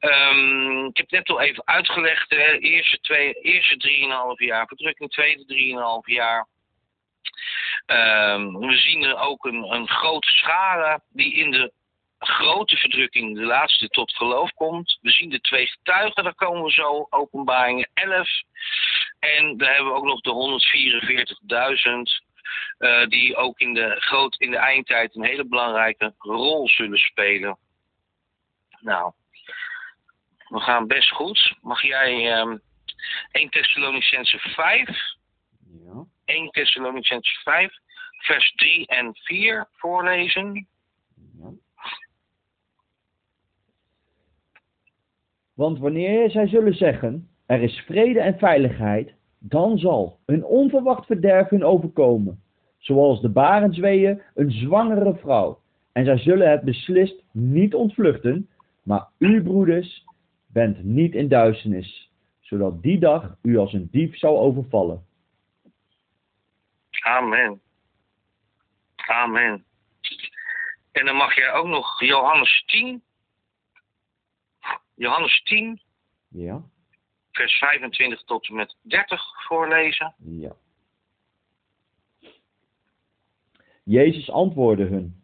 Um, ik heb net al even uitgelegd, de eerste, twee, eerste drieënhalf jaar verdrukking, tweede drieënhalf jaar. Um, we zien ook een, een grote schade die in de grote verdrukking, de laatste tot geloof komt. We zien de twee getuigen, daar komen we zo, openbaringen 11. En dan hebben we ook nog de 144.000, uh, die ook in de, groot, in de eindtijd een hele belangrijke rol zullen spelen. Nou, we gaan best goed. Mag jij um, 1 Thessalonicense 5, ja. 1 Thessalonicense 5, vers 3 en 4 voorlezen? Want wanneer zij zullen zeggen, er is vrede en veiligheid, dan zal een onverwacht verderf hun overkomen, zoals de barensweeën een zwangere vrouw. En zij zullen het beslist niet ontvluchten, maar u, broeders, bent niet in duisternis, zodat die dag u als een dief zou overvallen. Amen. Amen. En dan mag jij ook nog Johannes 10. Johannes 10, Ja, vers 25 tot en met 30 voorlezen. ja. Jezus antwoordde hun: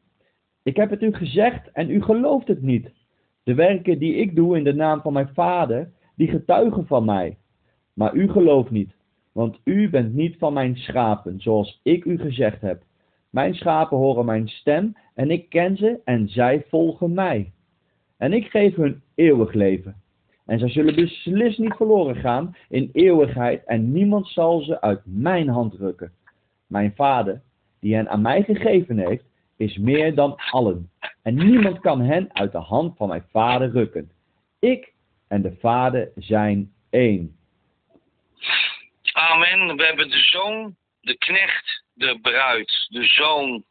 Ik heb het u gezegd en u gelooft het niet. De werken die ik doe in de naam van mijn Vader, die getuigen van mij. Maar u gelooft niet, want u bent niet van mijn schapen, zoals ik u gezegd heb. Mijn schapen horen mijn stem en ik ken ze en zij volgen mij. En ik geef hun eeuwig leven. En zij zullen beslist niet verloren gaan in eeuwigheid en niemand zal ze uit mijn hand rukken. Mijn Vader, die hen aan mij gegeven heeft, is meer dan allen. En niemand kan hen uit de hand van mijn Vader rukken. Ik en de Vader zijn één. Amen. We hebben de zoon, de knecht, de bruid. De zoon,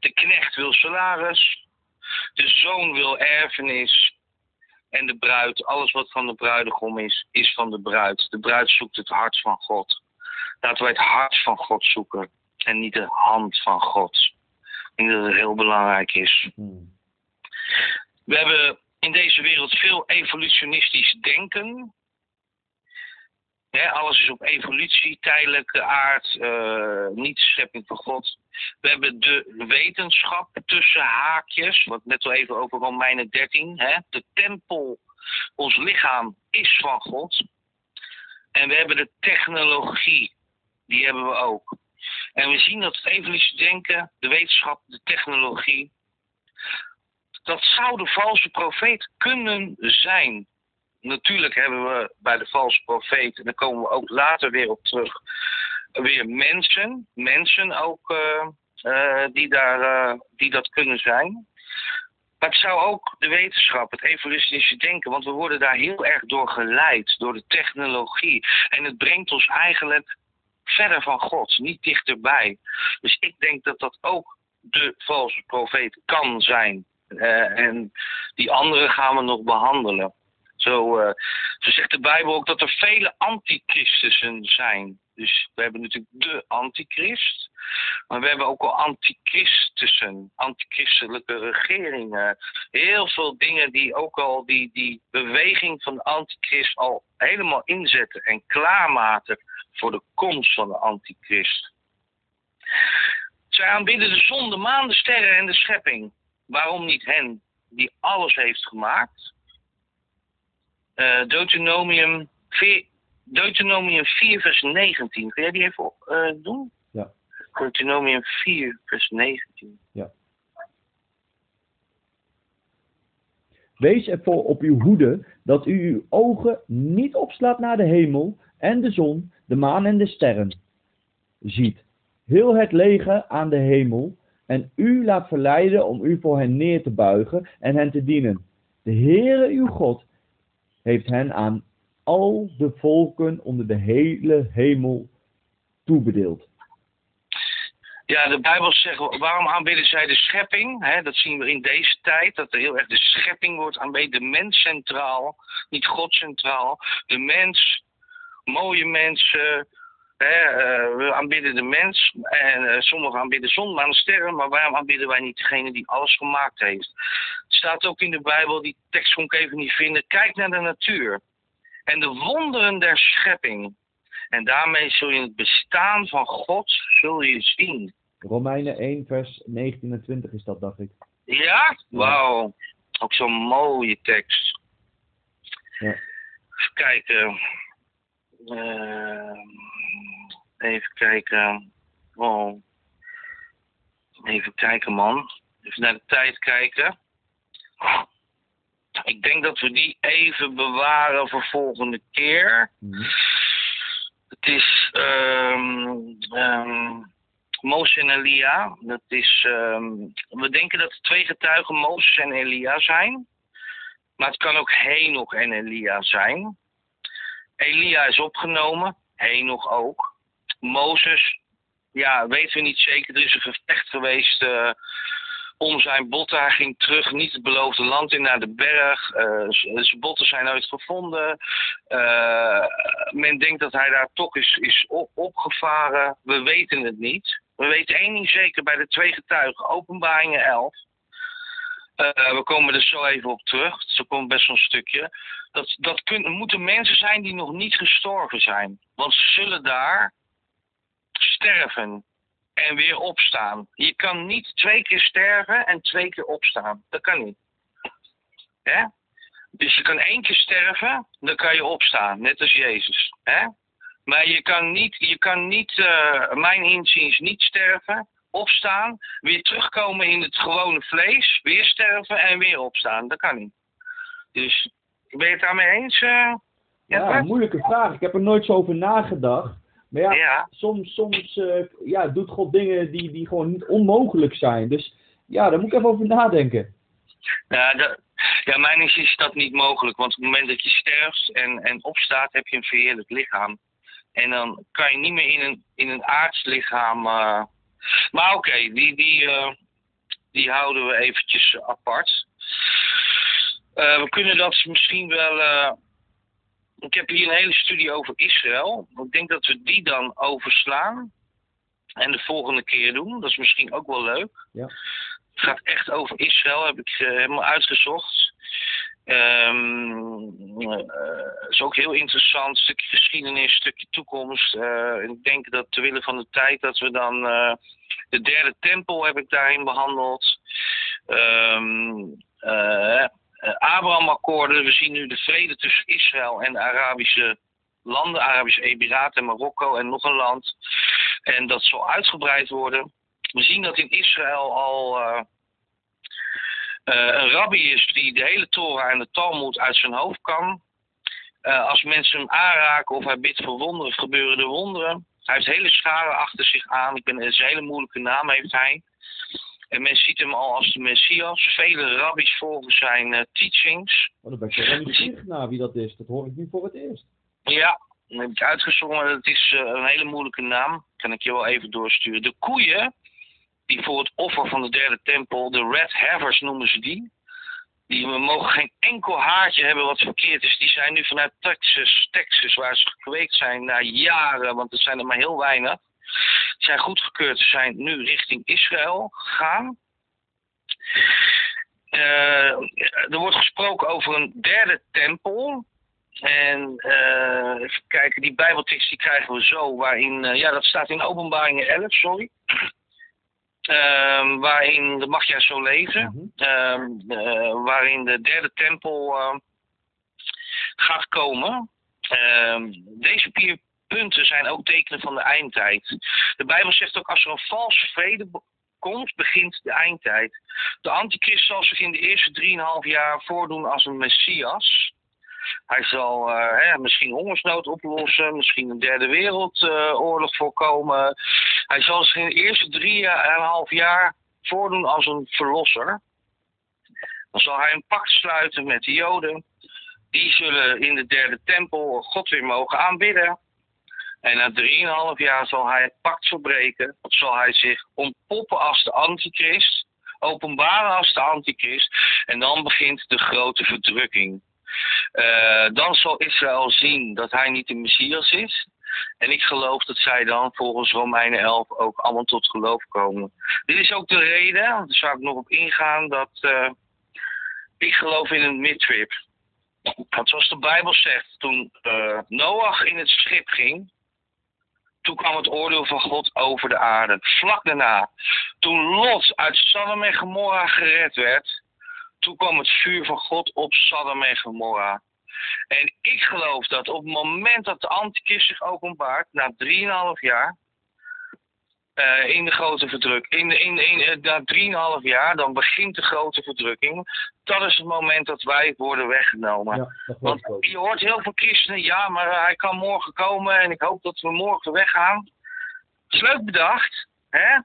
de knecht wil salaris. De zoon wil erfenis. En de bruid, alles wat van de bruidegom is, is van de bruid. De bruid zoekt het hart van God. Laten wij het hart van God zoeken. En niet de hand van God. Ik denk dat het heel belangrijk is. Hmm. We hebben in deze wereld veel evolutionistisch denken. Alles is op evolutie, tijdelijke aard, eh, niet schepping van God. We hebben de wetenschap tussen haakjes, wat net al even over Romeinen 13. Hè, de tempel, ons lichaam is van God. En we hebben de technologie, die hebben we ook. En we zien dat het evolutie denken, de wetenschap, de technologie, dat zou de valse profeet kunnen zijn. Natuurlijk hebben we bij de valse profeet, en daar komen we ook later weer op terug, weer mensen, mensen ook eh, eh, die, daar, eh, die dat kunnen zijn. Maar het zou ook de wetenschap, het evolutionistische denken, want we worden daar heel erg door geleid, door de technologie. En het brengt ons eigenlijk verder van God, niet dichterbij. Dus ik denk dat dat ook de valse profeet kan zijn. En die andere gaan we nog behandelen. Zo, eh, zegt de Bijbel ook dat er vele antichristussen zijn. Dus we hebben natuurlijk de antichrist. Maar we hebben ook al antichristussen, antichristelijke regeringen. Heel veel dingen die ook al die, die beweging van de antichrist al helemaal inzetten en klaarmaken voor de komst van de antichrist. Zij aanbidden de zon, de maan, de sterren en de schepping. Waarom niet hen die alles heeft gemaakt? Eh Deuteronomium, 4, Deuteronomium 4 vers 19. Kun jij die even eh, doen? Ja. Deuteronomium 4 vers 19. Wees ervoor op uw hoede dat u uw ogen niet opslaat naar de hemel en de zon, de maan en de sterren. Ziet heel het leger aan de hemel en u laat verleiden om u voor hen neer te buigen en hen te dienen. De Heere uw God heeft hen aan al de volken onder de hele hemel toebedeeld. Ja, de Bijbel zegt, waarom aanbidden zij de schepping? Dat zien we in deze tijd, dat er heel erg de schepping wordt aanbeden. De mens centraal, niet God centraal. De mens, mooie mensen, we aanbidden de mens. En eh, sommigen aanbidden zon, maan en sterren. Maar waarom aanbidden wij niet degene die alles gemaakt heeft? Het staat ook in de Bijbel, die tekst kon ik even niet vinden. Kijk naar de natuur en de wonderen der schepping. En daarmee zul je het bestaan van God zul je zien. Romeinen 1 vers 19 en 20 is dat, dacht ik. Ja? Wauw. Ook zo'n mooie tekst. Ja. Even kijken. Eh, even kijken. Even kijken, man. Even naar de tijd kijken. Ik denk dat we die even bewaren voor volgende keer. Mhm. Het is ehm ehm Mozes en Elia. Dat is, ehm, we denken dat de twee getuigen Mozes en Elia zijn. Maar het kan ook Henoch en Elia zijn. Elia is opgenomen, Henoch ook. Mozes, ja, weten we niet zeker. Er is een gevecht geweest uh, om zijn botten. Hij ging terug, niet het beloofde land in, naar de berg. Uh, zijn botten zijn nooit gevonden. Uh, men denkt dat hij daar toch is, is op, opgevaren. We weten het niet. We weten één ding zeker bij de twee getuigen, openbaringen 11. we komen er zo even op terug. Zo komt best wel een stukje. Dat, dat moeten mensen zijn die nog niet gestorven zijn. Want ze zullen daar sterven en weer opstaan. Je kan niet twee keer sterven en twee keer opstaan. Dat kan niet. Hè? Dus je kan één keer sterven, dan kan je opstaan, net als Jezus. Hè? Maar je kan niet, je kan niet uh, mijn inziens, niet sterven, opstaan, weer terugkomen in het gewone vlees, weer sterven en weer opstaan. Dat kan niet. Dus ben je het daarmee eens? Uh, ja, moeilijke vraag. Ik heb er nooit zo over nagedacht. Maar ja, soms, soms uh, ja, doet God dingen die, die gewoon niet onmogelijk zijn. Dus ja, daar moet ik even over nadenken. Ja, ja mijn is, is dat niet mogelijk. Want op het moment dat je sterft en, en opstaat, heb je een verheerlijk lichaam. En dan kan je niet meer in een, in een aards lichaam. Uh... Maar oké, okay, die, die, uh, die houden we eventjes apart. we kunnen dat misschien wel ik heb hier een hele studie over Israël. Ik denk dat we die dan overslaan. En de volgende keer doen. Dat is misschien ook wel leuk. Ja. Het gaat echt over Israël, heb ik uh, helemaal uitgezocht. Um, uh, is ook heel interessant. Stukje geschiedenis, stukje toekomst. Uh, ik denk dat te willen van de tijd dat we dan. de derde tempel heb ik daarin behandeld. Um, Abraham-akkoorden. We zien nu de vrede tussen Israël en de Arabische landen, Arabische Emiraten en Marokko en nog een land. En dat zal uitgebreid worden. We zien dat in Israël al uh, uh, een rabbi is die de hele Torah en de Talmud uit zijn hoofd kan. Als mensen hem aanraken of hij bidt voor wonderen, gebeuren er wonderen. Hij heeft hele scharen achter zich aan. Ik ben, het is een hele moeilijke naam heeft hij. En men ziet hem al als de Messias. Vele rabbis volgen zijn uh, teachings. Oh, dan ben ik wel nieuwsgierig naar wie dat is. Dat hoor ik nu voor het eerst. Ja, dan heb ik uitgezongen. Het is uh, een hele moeilijke naam. Kan ik je wel even doorsturen. De koeien, die voor het offer van de derde tempel, de red havers noemen ze die. Die mogen geen enkel haartje hebben wat verkeerd is. Die zijn nu vanuit Texas, Texas waar ze gekweekt zijn na jaren, want er zijn er maar heel weinig zijn goedgekeurd. Ze zijn nu richting Israël gegaan. Uh, er wordt gesproken over een derde tempel. En uh, even kijken, die bijbeltekst die krijgen we zo, waarin, uh, ja dat staat in openbaringen 11, sorry. Uh, waarin, dat mag jij zo lezen, mm -hmm. waarin de derde tempel gaat komen. Ehm, deze punten zijn ook tekenen van de eindtijd. De Bijbel zegt ook als er een valse vrede komt, begint de eindtijd. De antichrist zal zich in de eerste drieënhalf jaar voordoen als een messias. Hij zal uh, hè, misschien hongersnood oplossen, misschien een derde wereldoorlog voorkomen. Hij zal zich in de eerste drieënhalf jaar voordoen als een verlosser. Dan zal hij een pact sluiten met de Joden. Die zullen in de derde tempel God weer mogen aanbidden. En na drieënhalf jaar zal hij het pact verbreken. Zal hij zich ontpoppen als de antichrist. Openbaren als de antichrist. En dan begint de grote verdrukking. Uh, dan zal Israël zien dat hij niet de Messias is. En ik geloof dat zij dan volgens Romeinen 11 ook allemaal tot geloof komen. Dit is ook de reden, daar zou ik nog op ingaan, dat uh, ik geloof in een midtrip. Want zoals de Bijbel zegt, toen uh, Noach in het schip ging, toen kwam het oordeel van God over de aarde. Vlak daarna, toen Lot uit Sodom en Gomorra gered werd, toen kwam het vuur van God op Sodom en Gomorra. En ik geloof dat op het moment dat de antichrist zich openbaart, na 3,5 jaar, uh, in de grote verdrukking. In, in, in, in, na 3,5 jaar, dan begint de grote verdrukking. Dat is het moment dat wij worden weggenomen. Ja, Want je hoort heel veel christenen, ja, maar hij kan morgen komen en ik hoop dat we morgen weggaan. Dat is leuk bedacht, hè?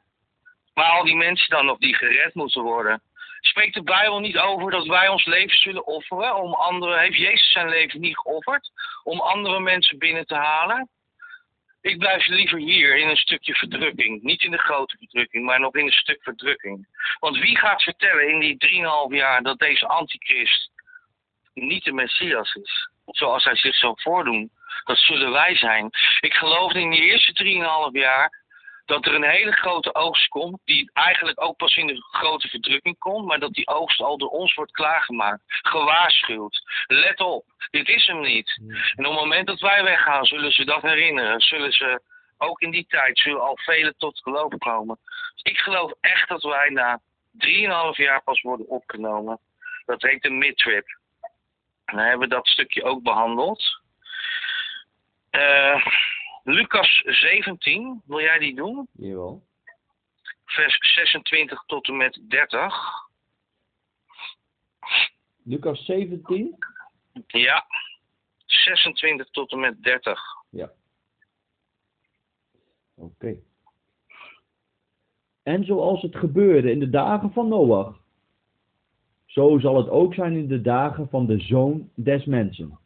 Maar al die mensen dan nog die gered moeten worden. Spreekt de Bijbel niet over dat wij ons leven zullen offeren om anderen? Heeft Jezus zijn leven niet geofferd om andere mensen binnen te halen? Ik blijf liever hier in een stukje verdrukking. Niet in de grote verdrukking, maar nog in een stuk verdrukking. Want wie gaat vertellen in die 3,5 jaar dat deze antichrist niet de Messias is? Zoals hij zich zal voordoen. Dat zullen wij zijn. Ik geloof in die eerste 3,5 jaar dat er een hele grote oogst komt, die eigenlijk ook pas in de grote verdrukking komt, maar dat die oogst al door ons wordt klaargemaakt, gewaarschuwd. Let op, dit is hem niet. En op het moment dat wij weggaan, zullen ze dat herinneren. Zullen ze, ook in die tijd, zullen al velen tot geloof komen. Ik geloof echt dat wij na 3,5 jaar pas worden opgenomen. Dat heet de midtrip. En dan hebben we dat stukje ook behandeld. Eh... Lucas 17, wil jij die doen? Jawel. Vers 26 tot en met 30. Lucas 17? Ja, 26 tot en met 30. Ja. Oké. En zoals het gebeurde in de dagen van Noach, zo zal het ook zijn in de dagen van de zoon des mensen.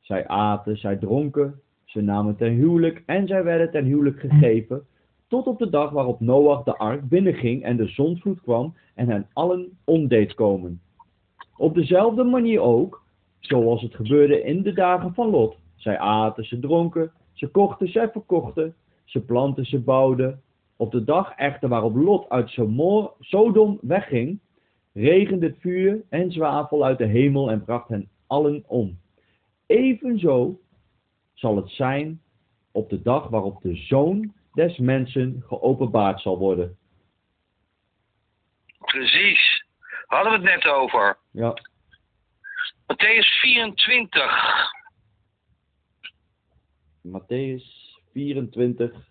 Zij aten, zij dronken, ze namen ten huwelijk en zij werden ten huwelijk gegeven, tot op de dag waarop Noach de ark binnenging en de zondvloed kwam en hen allen omdeed komen. Op dezelfde manier ook, zoals het gebeurde in de dagen van Lot. Zij aten, ze dronken, ze kochten, zij verkochten, ze planten, ze bouwden. Op de dag echter waarop Lot uit Sodom wegging, regende het vuur en zwavel uit de hemel en bracht hen allen om. Evenzo zal het zijn op de dag waarop de Zoon des Mensen geopenbaard zal worden. Precies. Hadden we het net over. Ja. Matthäus 24. Matthäus 24.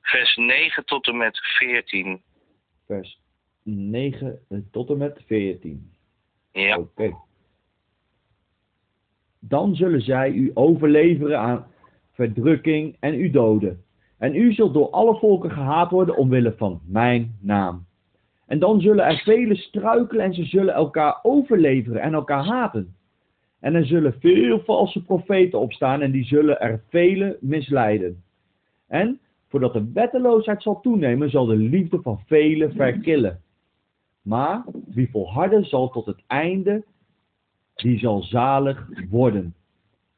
Vers 9 tot en met 14. Vers 9 tot en met 14. Ja. Oké. Okay dan zullen zij u overleveren aan verdrukking en u doden. En u zult door alle volken gehaat worden omwille van mijn naam. En dan zullen er velen struikelen en ze zullen elkaar overleveren en elkaar haten. En er zullen veel valse profeten opstaan en die zullen er velen misleiden. En voordat de wetteloosheid zal toenemen, zal de liefde van velen verkillen. Maar wie volharden zal tot het einde die zal zalig worden.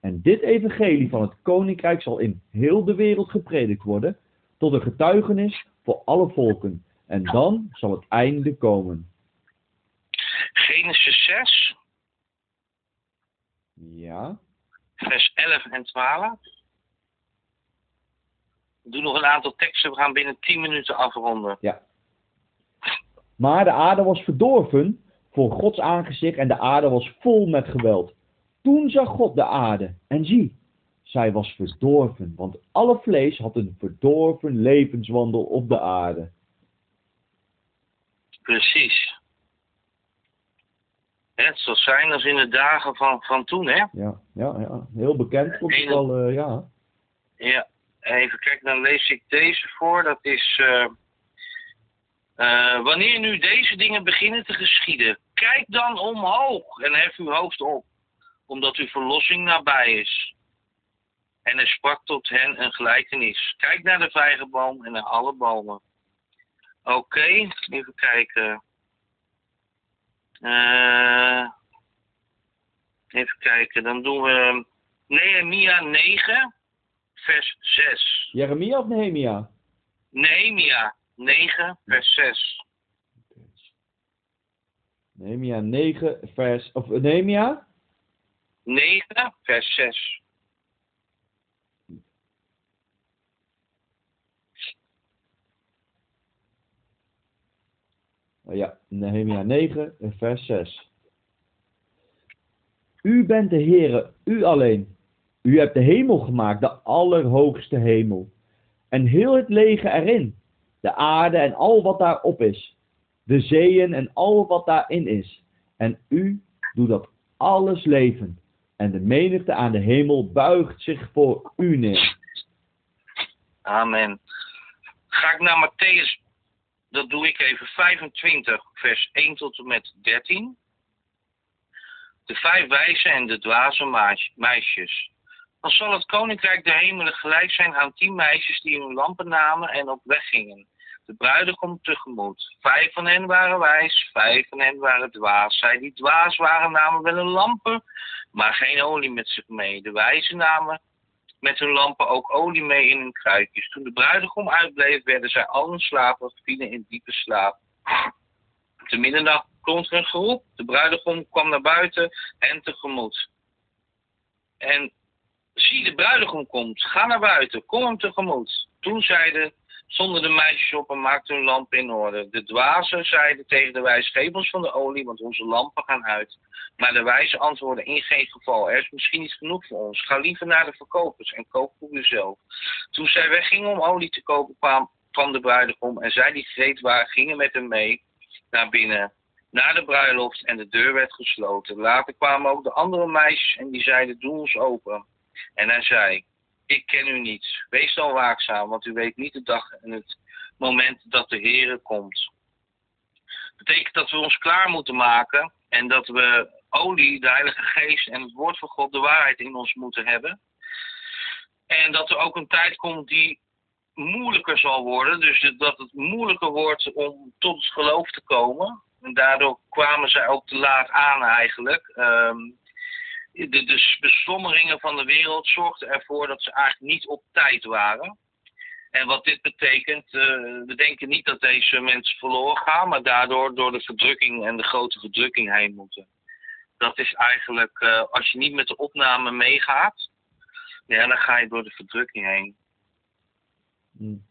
En dit evangelie van het koninkrijk zal in heel de wereld gepredikt worden, tot een getuigenis voor alle volken. En dan zal het einde komen. Genesis 6. Ja. Vers 11 en 12. We doen nog een aantal teksten, we gaan binnen 10 minuten afronden. Ja. Maar de aarde was verdorven voor Gods aangezicht en de aarde was vol met geweld. Toen zag God de aarde en zie, zij was verdorven, want alle vlees had een verdorven levenswandel op de aarde. Precies. Het zal zijn als in de dagen van, van toen, hè? Ja, ja, ja. heel bekend komt het wel, uh, ja. Ja, even kijken, dan lees ik deze voor. Dat is... Uh... Uh, wanneer nu deze dingen beginnen te geschieden, kijk dan omhoog en hef uw hoofd op, omdat uw verlossing nabij is. En hij sprak tot hen een gelijkenis. Kijk naar de vijgenboom en naar alle bomen. Oké, okay, even kijken. Uh, even kijken, dan doen we Nehemia 9, vers 6. Jeremia of Nehemia? Nehemia 9, vers 6. Nehemia 9, vers... Of Nehemia? 9, vers 6. Oh ja, Nehemia 9, vers 6. U bent de Heere, u alleen. U hebt de hemel gemaakt, de allerhoogste hemel. En heel het leger erin, de aarde en al wat daarop is, de zeeën en al wat daarin is. En u doet dat alles leven. En de menigte aan de hemel buigt zich voor u neer. Amen. Ga ik naar Matthäus dat doe ik even 25, vers 1 tot en met 13. De vijf wijze en de dwaze meisjes. Dan zal het koninkrijk der hemelen gelijk zijn aan tien meisjes die hun lampen namen en op weg gingen. De bruidegom tegemoet. Vijf van hen waren wijs, vijf van hen waren dwaas. Zij die dwaas waren namen wel een lampen, maar geen olie met zich mee. De wijzen namen met hun lampen ook olie mee in hun kruikjes. Toen de bruidegom uitbleef, werden zij allen slapen, vielen in diepe slaap. Te middernacht klonk een geroep. De bruidegom kwam naar buiten en tegemoet. En zie, de bruidegom komt. Ga naar buiten, kom hem tegemoet. Toen zeiden, stonden de meisjes op en maakten hun lampen in orde. De dwazen zeiden tegen de wijze, geef ons van de olie, want onze lampen gaan uit. Maar de wijze antwoordden, in geen geval. Er is misschien niet genoeg voor ons. Ga liever naar de verkopers en koop voor uzelf. Toen zij weggingen om olie te kopen, kwam, kwam de bruidegom. En zij die gereed waren, gingen met hem mee naar binnen. Naar de bruiloft en de deur werd gesloten. Later kwamen ook de andere meisjes en die zeiden, doe ons open. En hij zei, ik ken u niet. Wees dan waakzaam, want u weet niet de dag en het moment dat de Heere komt. Dat betekent dat we ons klaar moeten maken en dat we olie, de Heilige Geest en het woord van God, de waarheid in ons moeten hebben. En dat er ook een tijd komt die moeilijker zal worden. Dus dat het moeilijker wordt om tot het geloof te komen. En daardoor kwamen zij ook te laat aan eigenlijk. Ehm, de, de beslommeringen van de wereld zorgden ervoor dat ze eigenlijk niet op tijd waren. En wat dit betekent, uh, we denken niet dat deze mensen verloren gaan, maar daardoor door de verdrukking en de grote verdrukking heen moeten. Dat is eigenlijk, uh, als je niet met de opname meegaat, ja, dan ga je door de verdrukking heen. Hmm.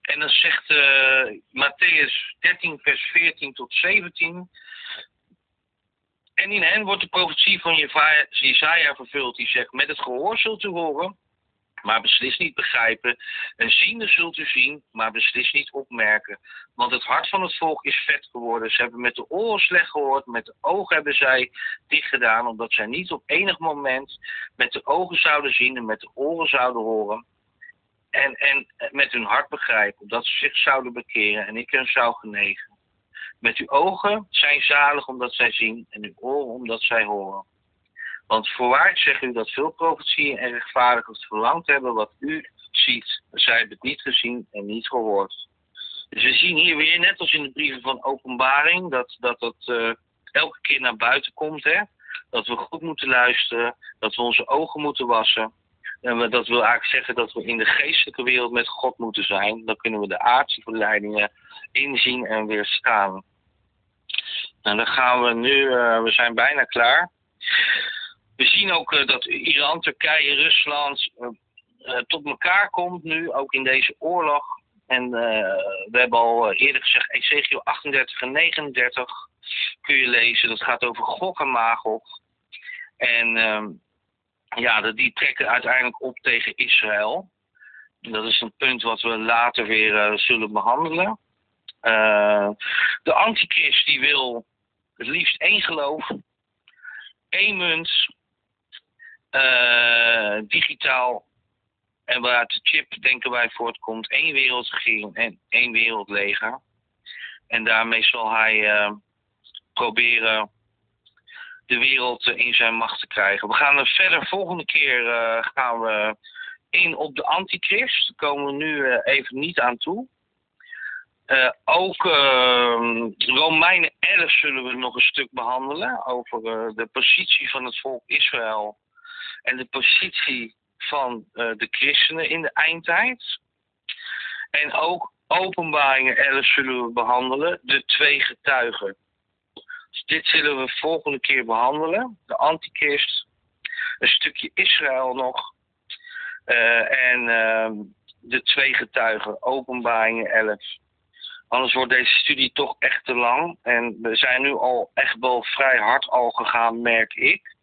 En dan zegt uh, Matthäus 13, vers 14 tot 17. En in hen wordt de profetie van Jezaja vervuld, die zegt: Met het gehoor zult u horen, maar beslist niet begrijpen. En ziende zult u zien, maar beslist niet opmerken. Want het hart van het volk is vet geworden. Ze hebben met de oren slecht gehoord, met de ogen hebben zij dicht gedaan, omdat zij niet op enig moment met de ogen zouden zien en met de oren zouden horen. En, en met hun hart begrijpen, opdat ze zich zouden bekeren en ik hen zou genezen. Met uw ogen zijn zalig omdat zij zien en uw oren omdat zij horen. Want voorwaar zeg u dat veel profetieën en rechtvaardigers verlangd hebben wat u ziet. Zij hebben het niet gezien en niet gehoord. Dus we zien hier weer, net als in de brieven van openbaring, dat dat, dat uh, elke keer naar buiten komt. Hè? Dat we goed moeten luisteren, dat we onze ogen moeten wassen. En dat wil eigenlijk zeggen dat we in de geestelijke wereld met God moeten zijn. Dan kunnen we de aardse verleidingen inzien en weerstaan. Nou, dan gaan we nu, uh, we zijn bijna klaar. We zien ook uh, dat Iran, Turkije, Rusland uh, tot elkaar komt nu, ook in deze oorlog. En we hebben al eerder gezegd, Ezekiel 38 en 39 kun je lezen. Dat gaat over Gog en Magog. En ehm, ja, die trekken uiteindelijk op tegen Israël. Dat is een punt wat we later weer zullen behandelen. de antichrist die wil het liefst één geloof, één munt, uh, digitaal en waaruit de chip, denken wij, voortkomt, één wereldregering en één wereldleger. En daarmee zal hij uh, proberen de wereld in zijn macht te krijgen. We gaan er verder, volgende keer uh, gaan we in op de antichrist. Daar komen we nu even niet aan toe. Ook uh, Romeinen 11 zullen we nog een stuk behandelen over de positie van het volk Israël en de positie van de christenen in de eindtijd. En ook Openbaringen 11 zullen we behandelen, de twee getuigen. Dus dit zullen we volgende keer behandelen, de antichrist, een stukje Israël nog en ehm, de twee getuigen, Openbaringen 11. Anders wordt deze studie toch echt te lang. En we zijn nu al echt wel vrij hard al gegaan, merk ik.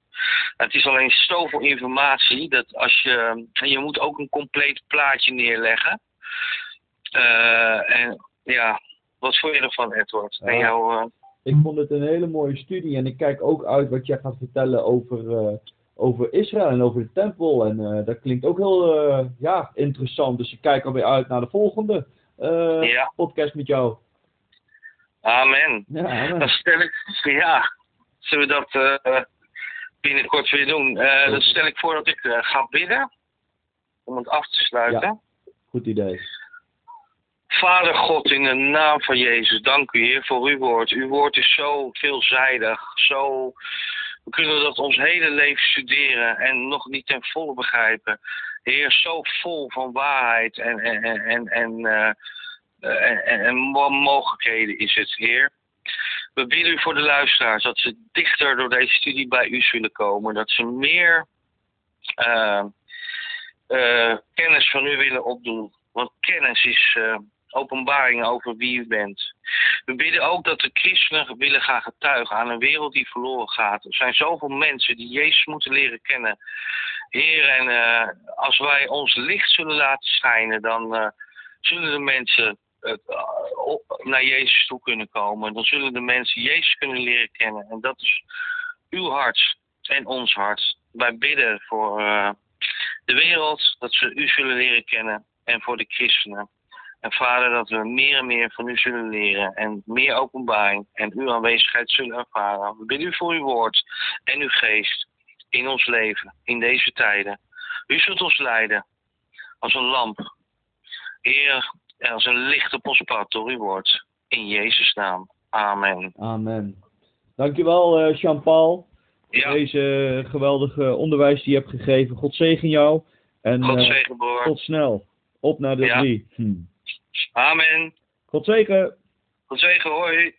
Het is alleen zoveel informatie dat als je. Je moet ook een compleet plaatje neerleggen. Uh, en ja, wat vond je ervan, Edward? En jou, uh... Ik vond het een hele mooie studie en ik kijk ook uit wat jij gaat vertellen over, uh, over Israël en over de tempel. En dat klinkt ook heel ja, interessant. Dus ik kijk alweer uit naar de volgende. eh, Ja. podcast met jou. Amen. Ja, amen. Dan stel ik, ja, zullen we dat eh, binnenkort weer doen? Eh, dan stel ik voor dat ik eh, ga bidden, om het af te sluiten. Goed idee. Vader God, in de naam van Jezus, dank u Heer voor uw woord. Uw woord is zo veelzijdig, zo... We kunnen dat ons hele leven studeren en nog niet ten volle begrijpen. Heer, zo vol van waarheid en, en, en, en, en, eh, en, en, en mo- mogelijkheden is het, Heer. We bidden u voor de luisteraars dat ze dichter door deze studie bij u zullen komen. Dat ze meer eh, eh, kennis van u willen opdoen. Want kennis is openbaring over wie u bent. We bidden ook dat de christenen willen gaan getuigen aan een wereld die verloren gaat. Er zijn zoveel mensen die Jezus moeten leren kennen. Heer, en eh, als wij ons licht zullen laten schijnen, dan eh, zullen de mensen eh, naar Jezus toe kunnen komen. Dan zullen de mensen Jezus kunnen leren kennen. En dat is uw hart en ons hart. Wij bidden voor de wereld, dat ze u zullen leren kennen. En voor de christenen. En vader, dat we meer en meer van u zullen leren. En meer openbaring en uw aanwezigheid zullen ervaren. We bidden u voor uw woord en uw geest in ons leven, in deze tijden. U zult ons leiden als een lamp. Heer, en als een licht op ons pad door uw woord. In Jezus' naam. Amen. Amen. Dankjewel, eh Jean-Paul. Voor Ja, deze geweldige onderwijs die je hebt gegeven. God zegen jou. En God eh, zegen, broer. tot snel. Op naar de Ja. drie. Hm. Amen. God zegen. God zegen, hoi.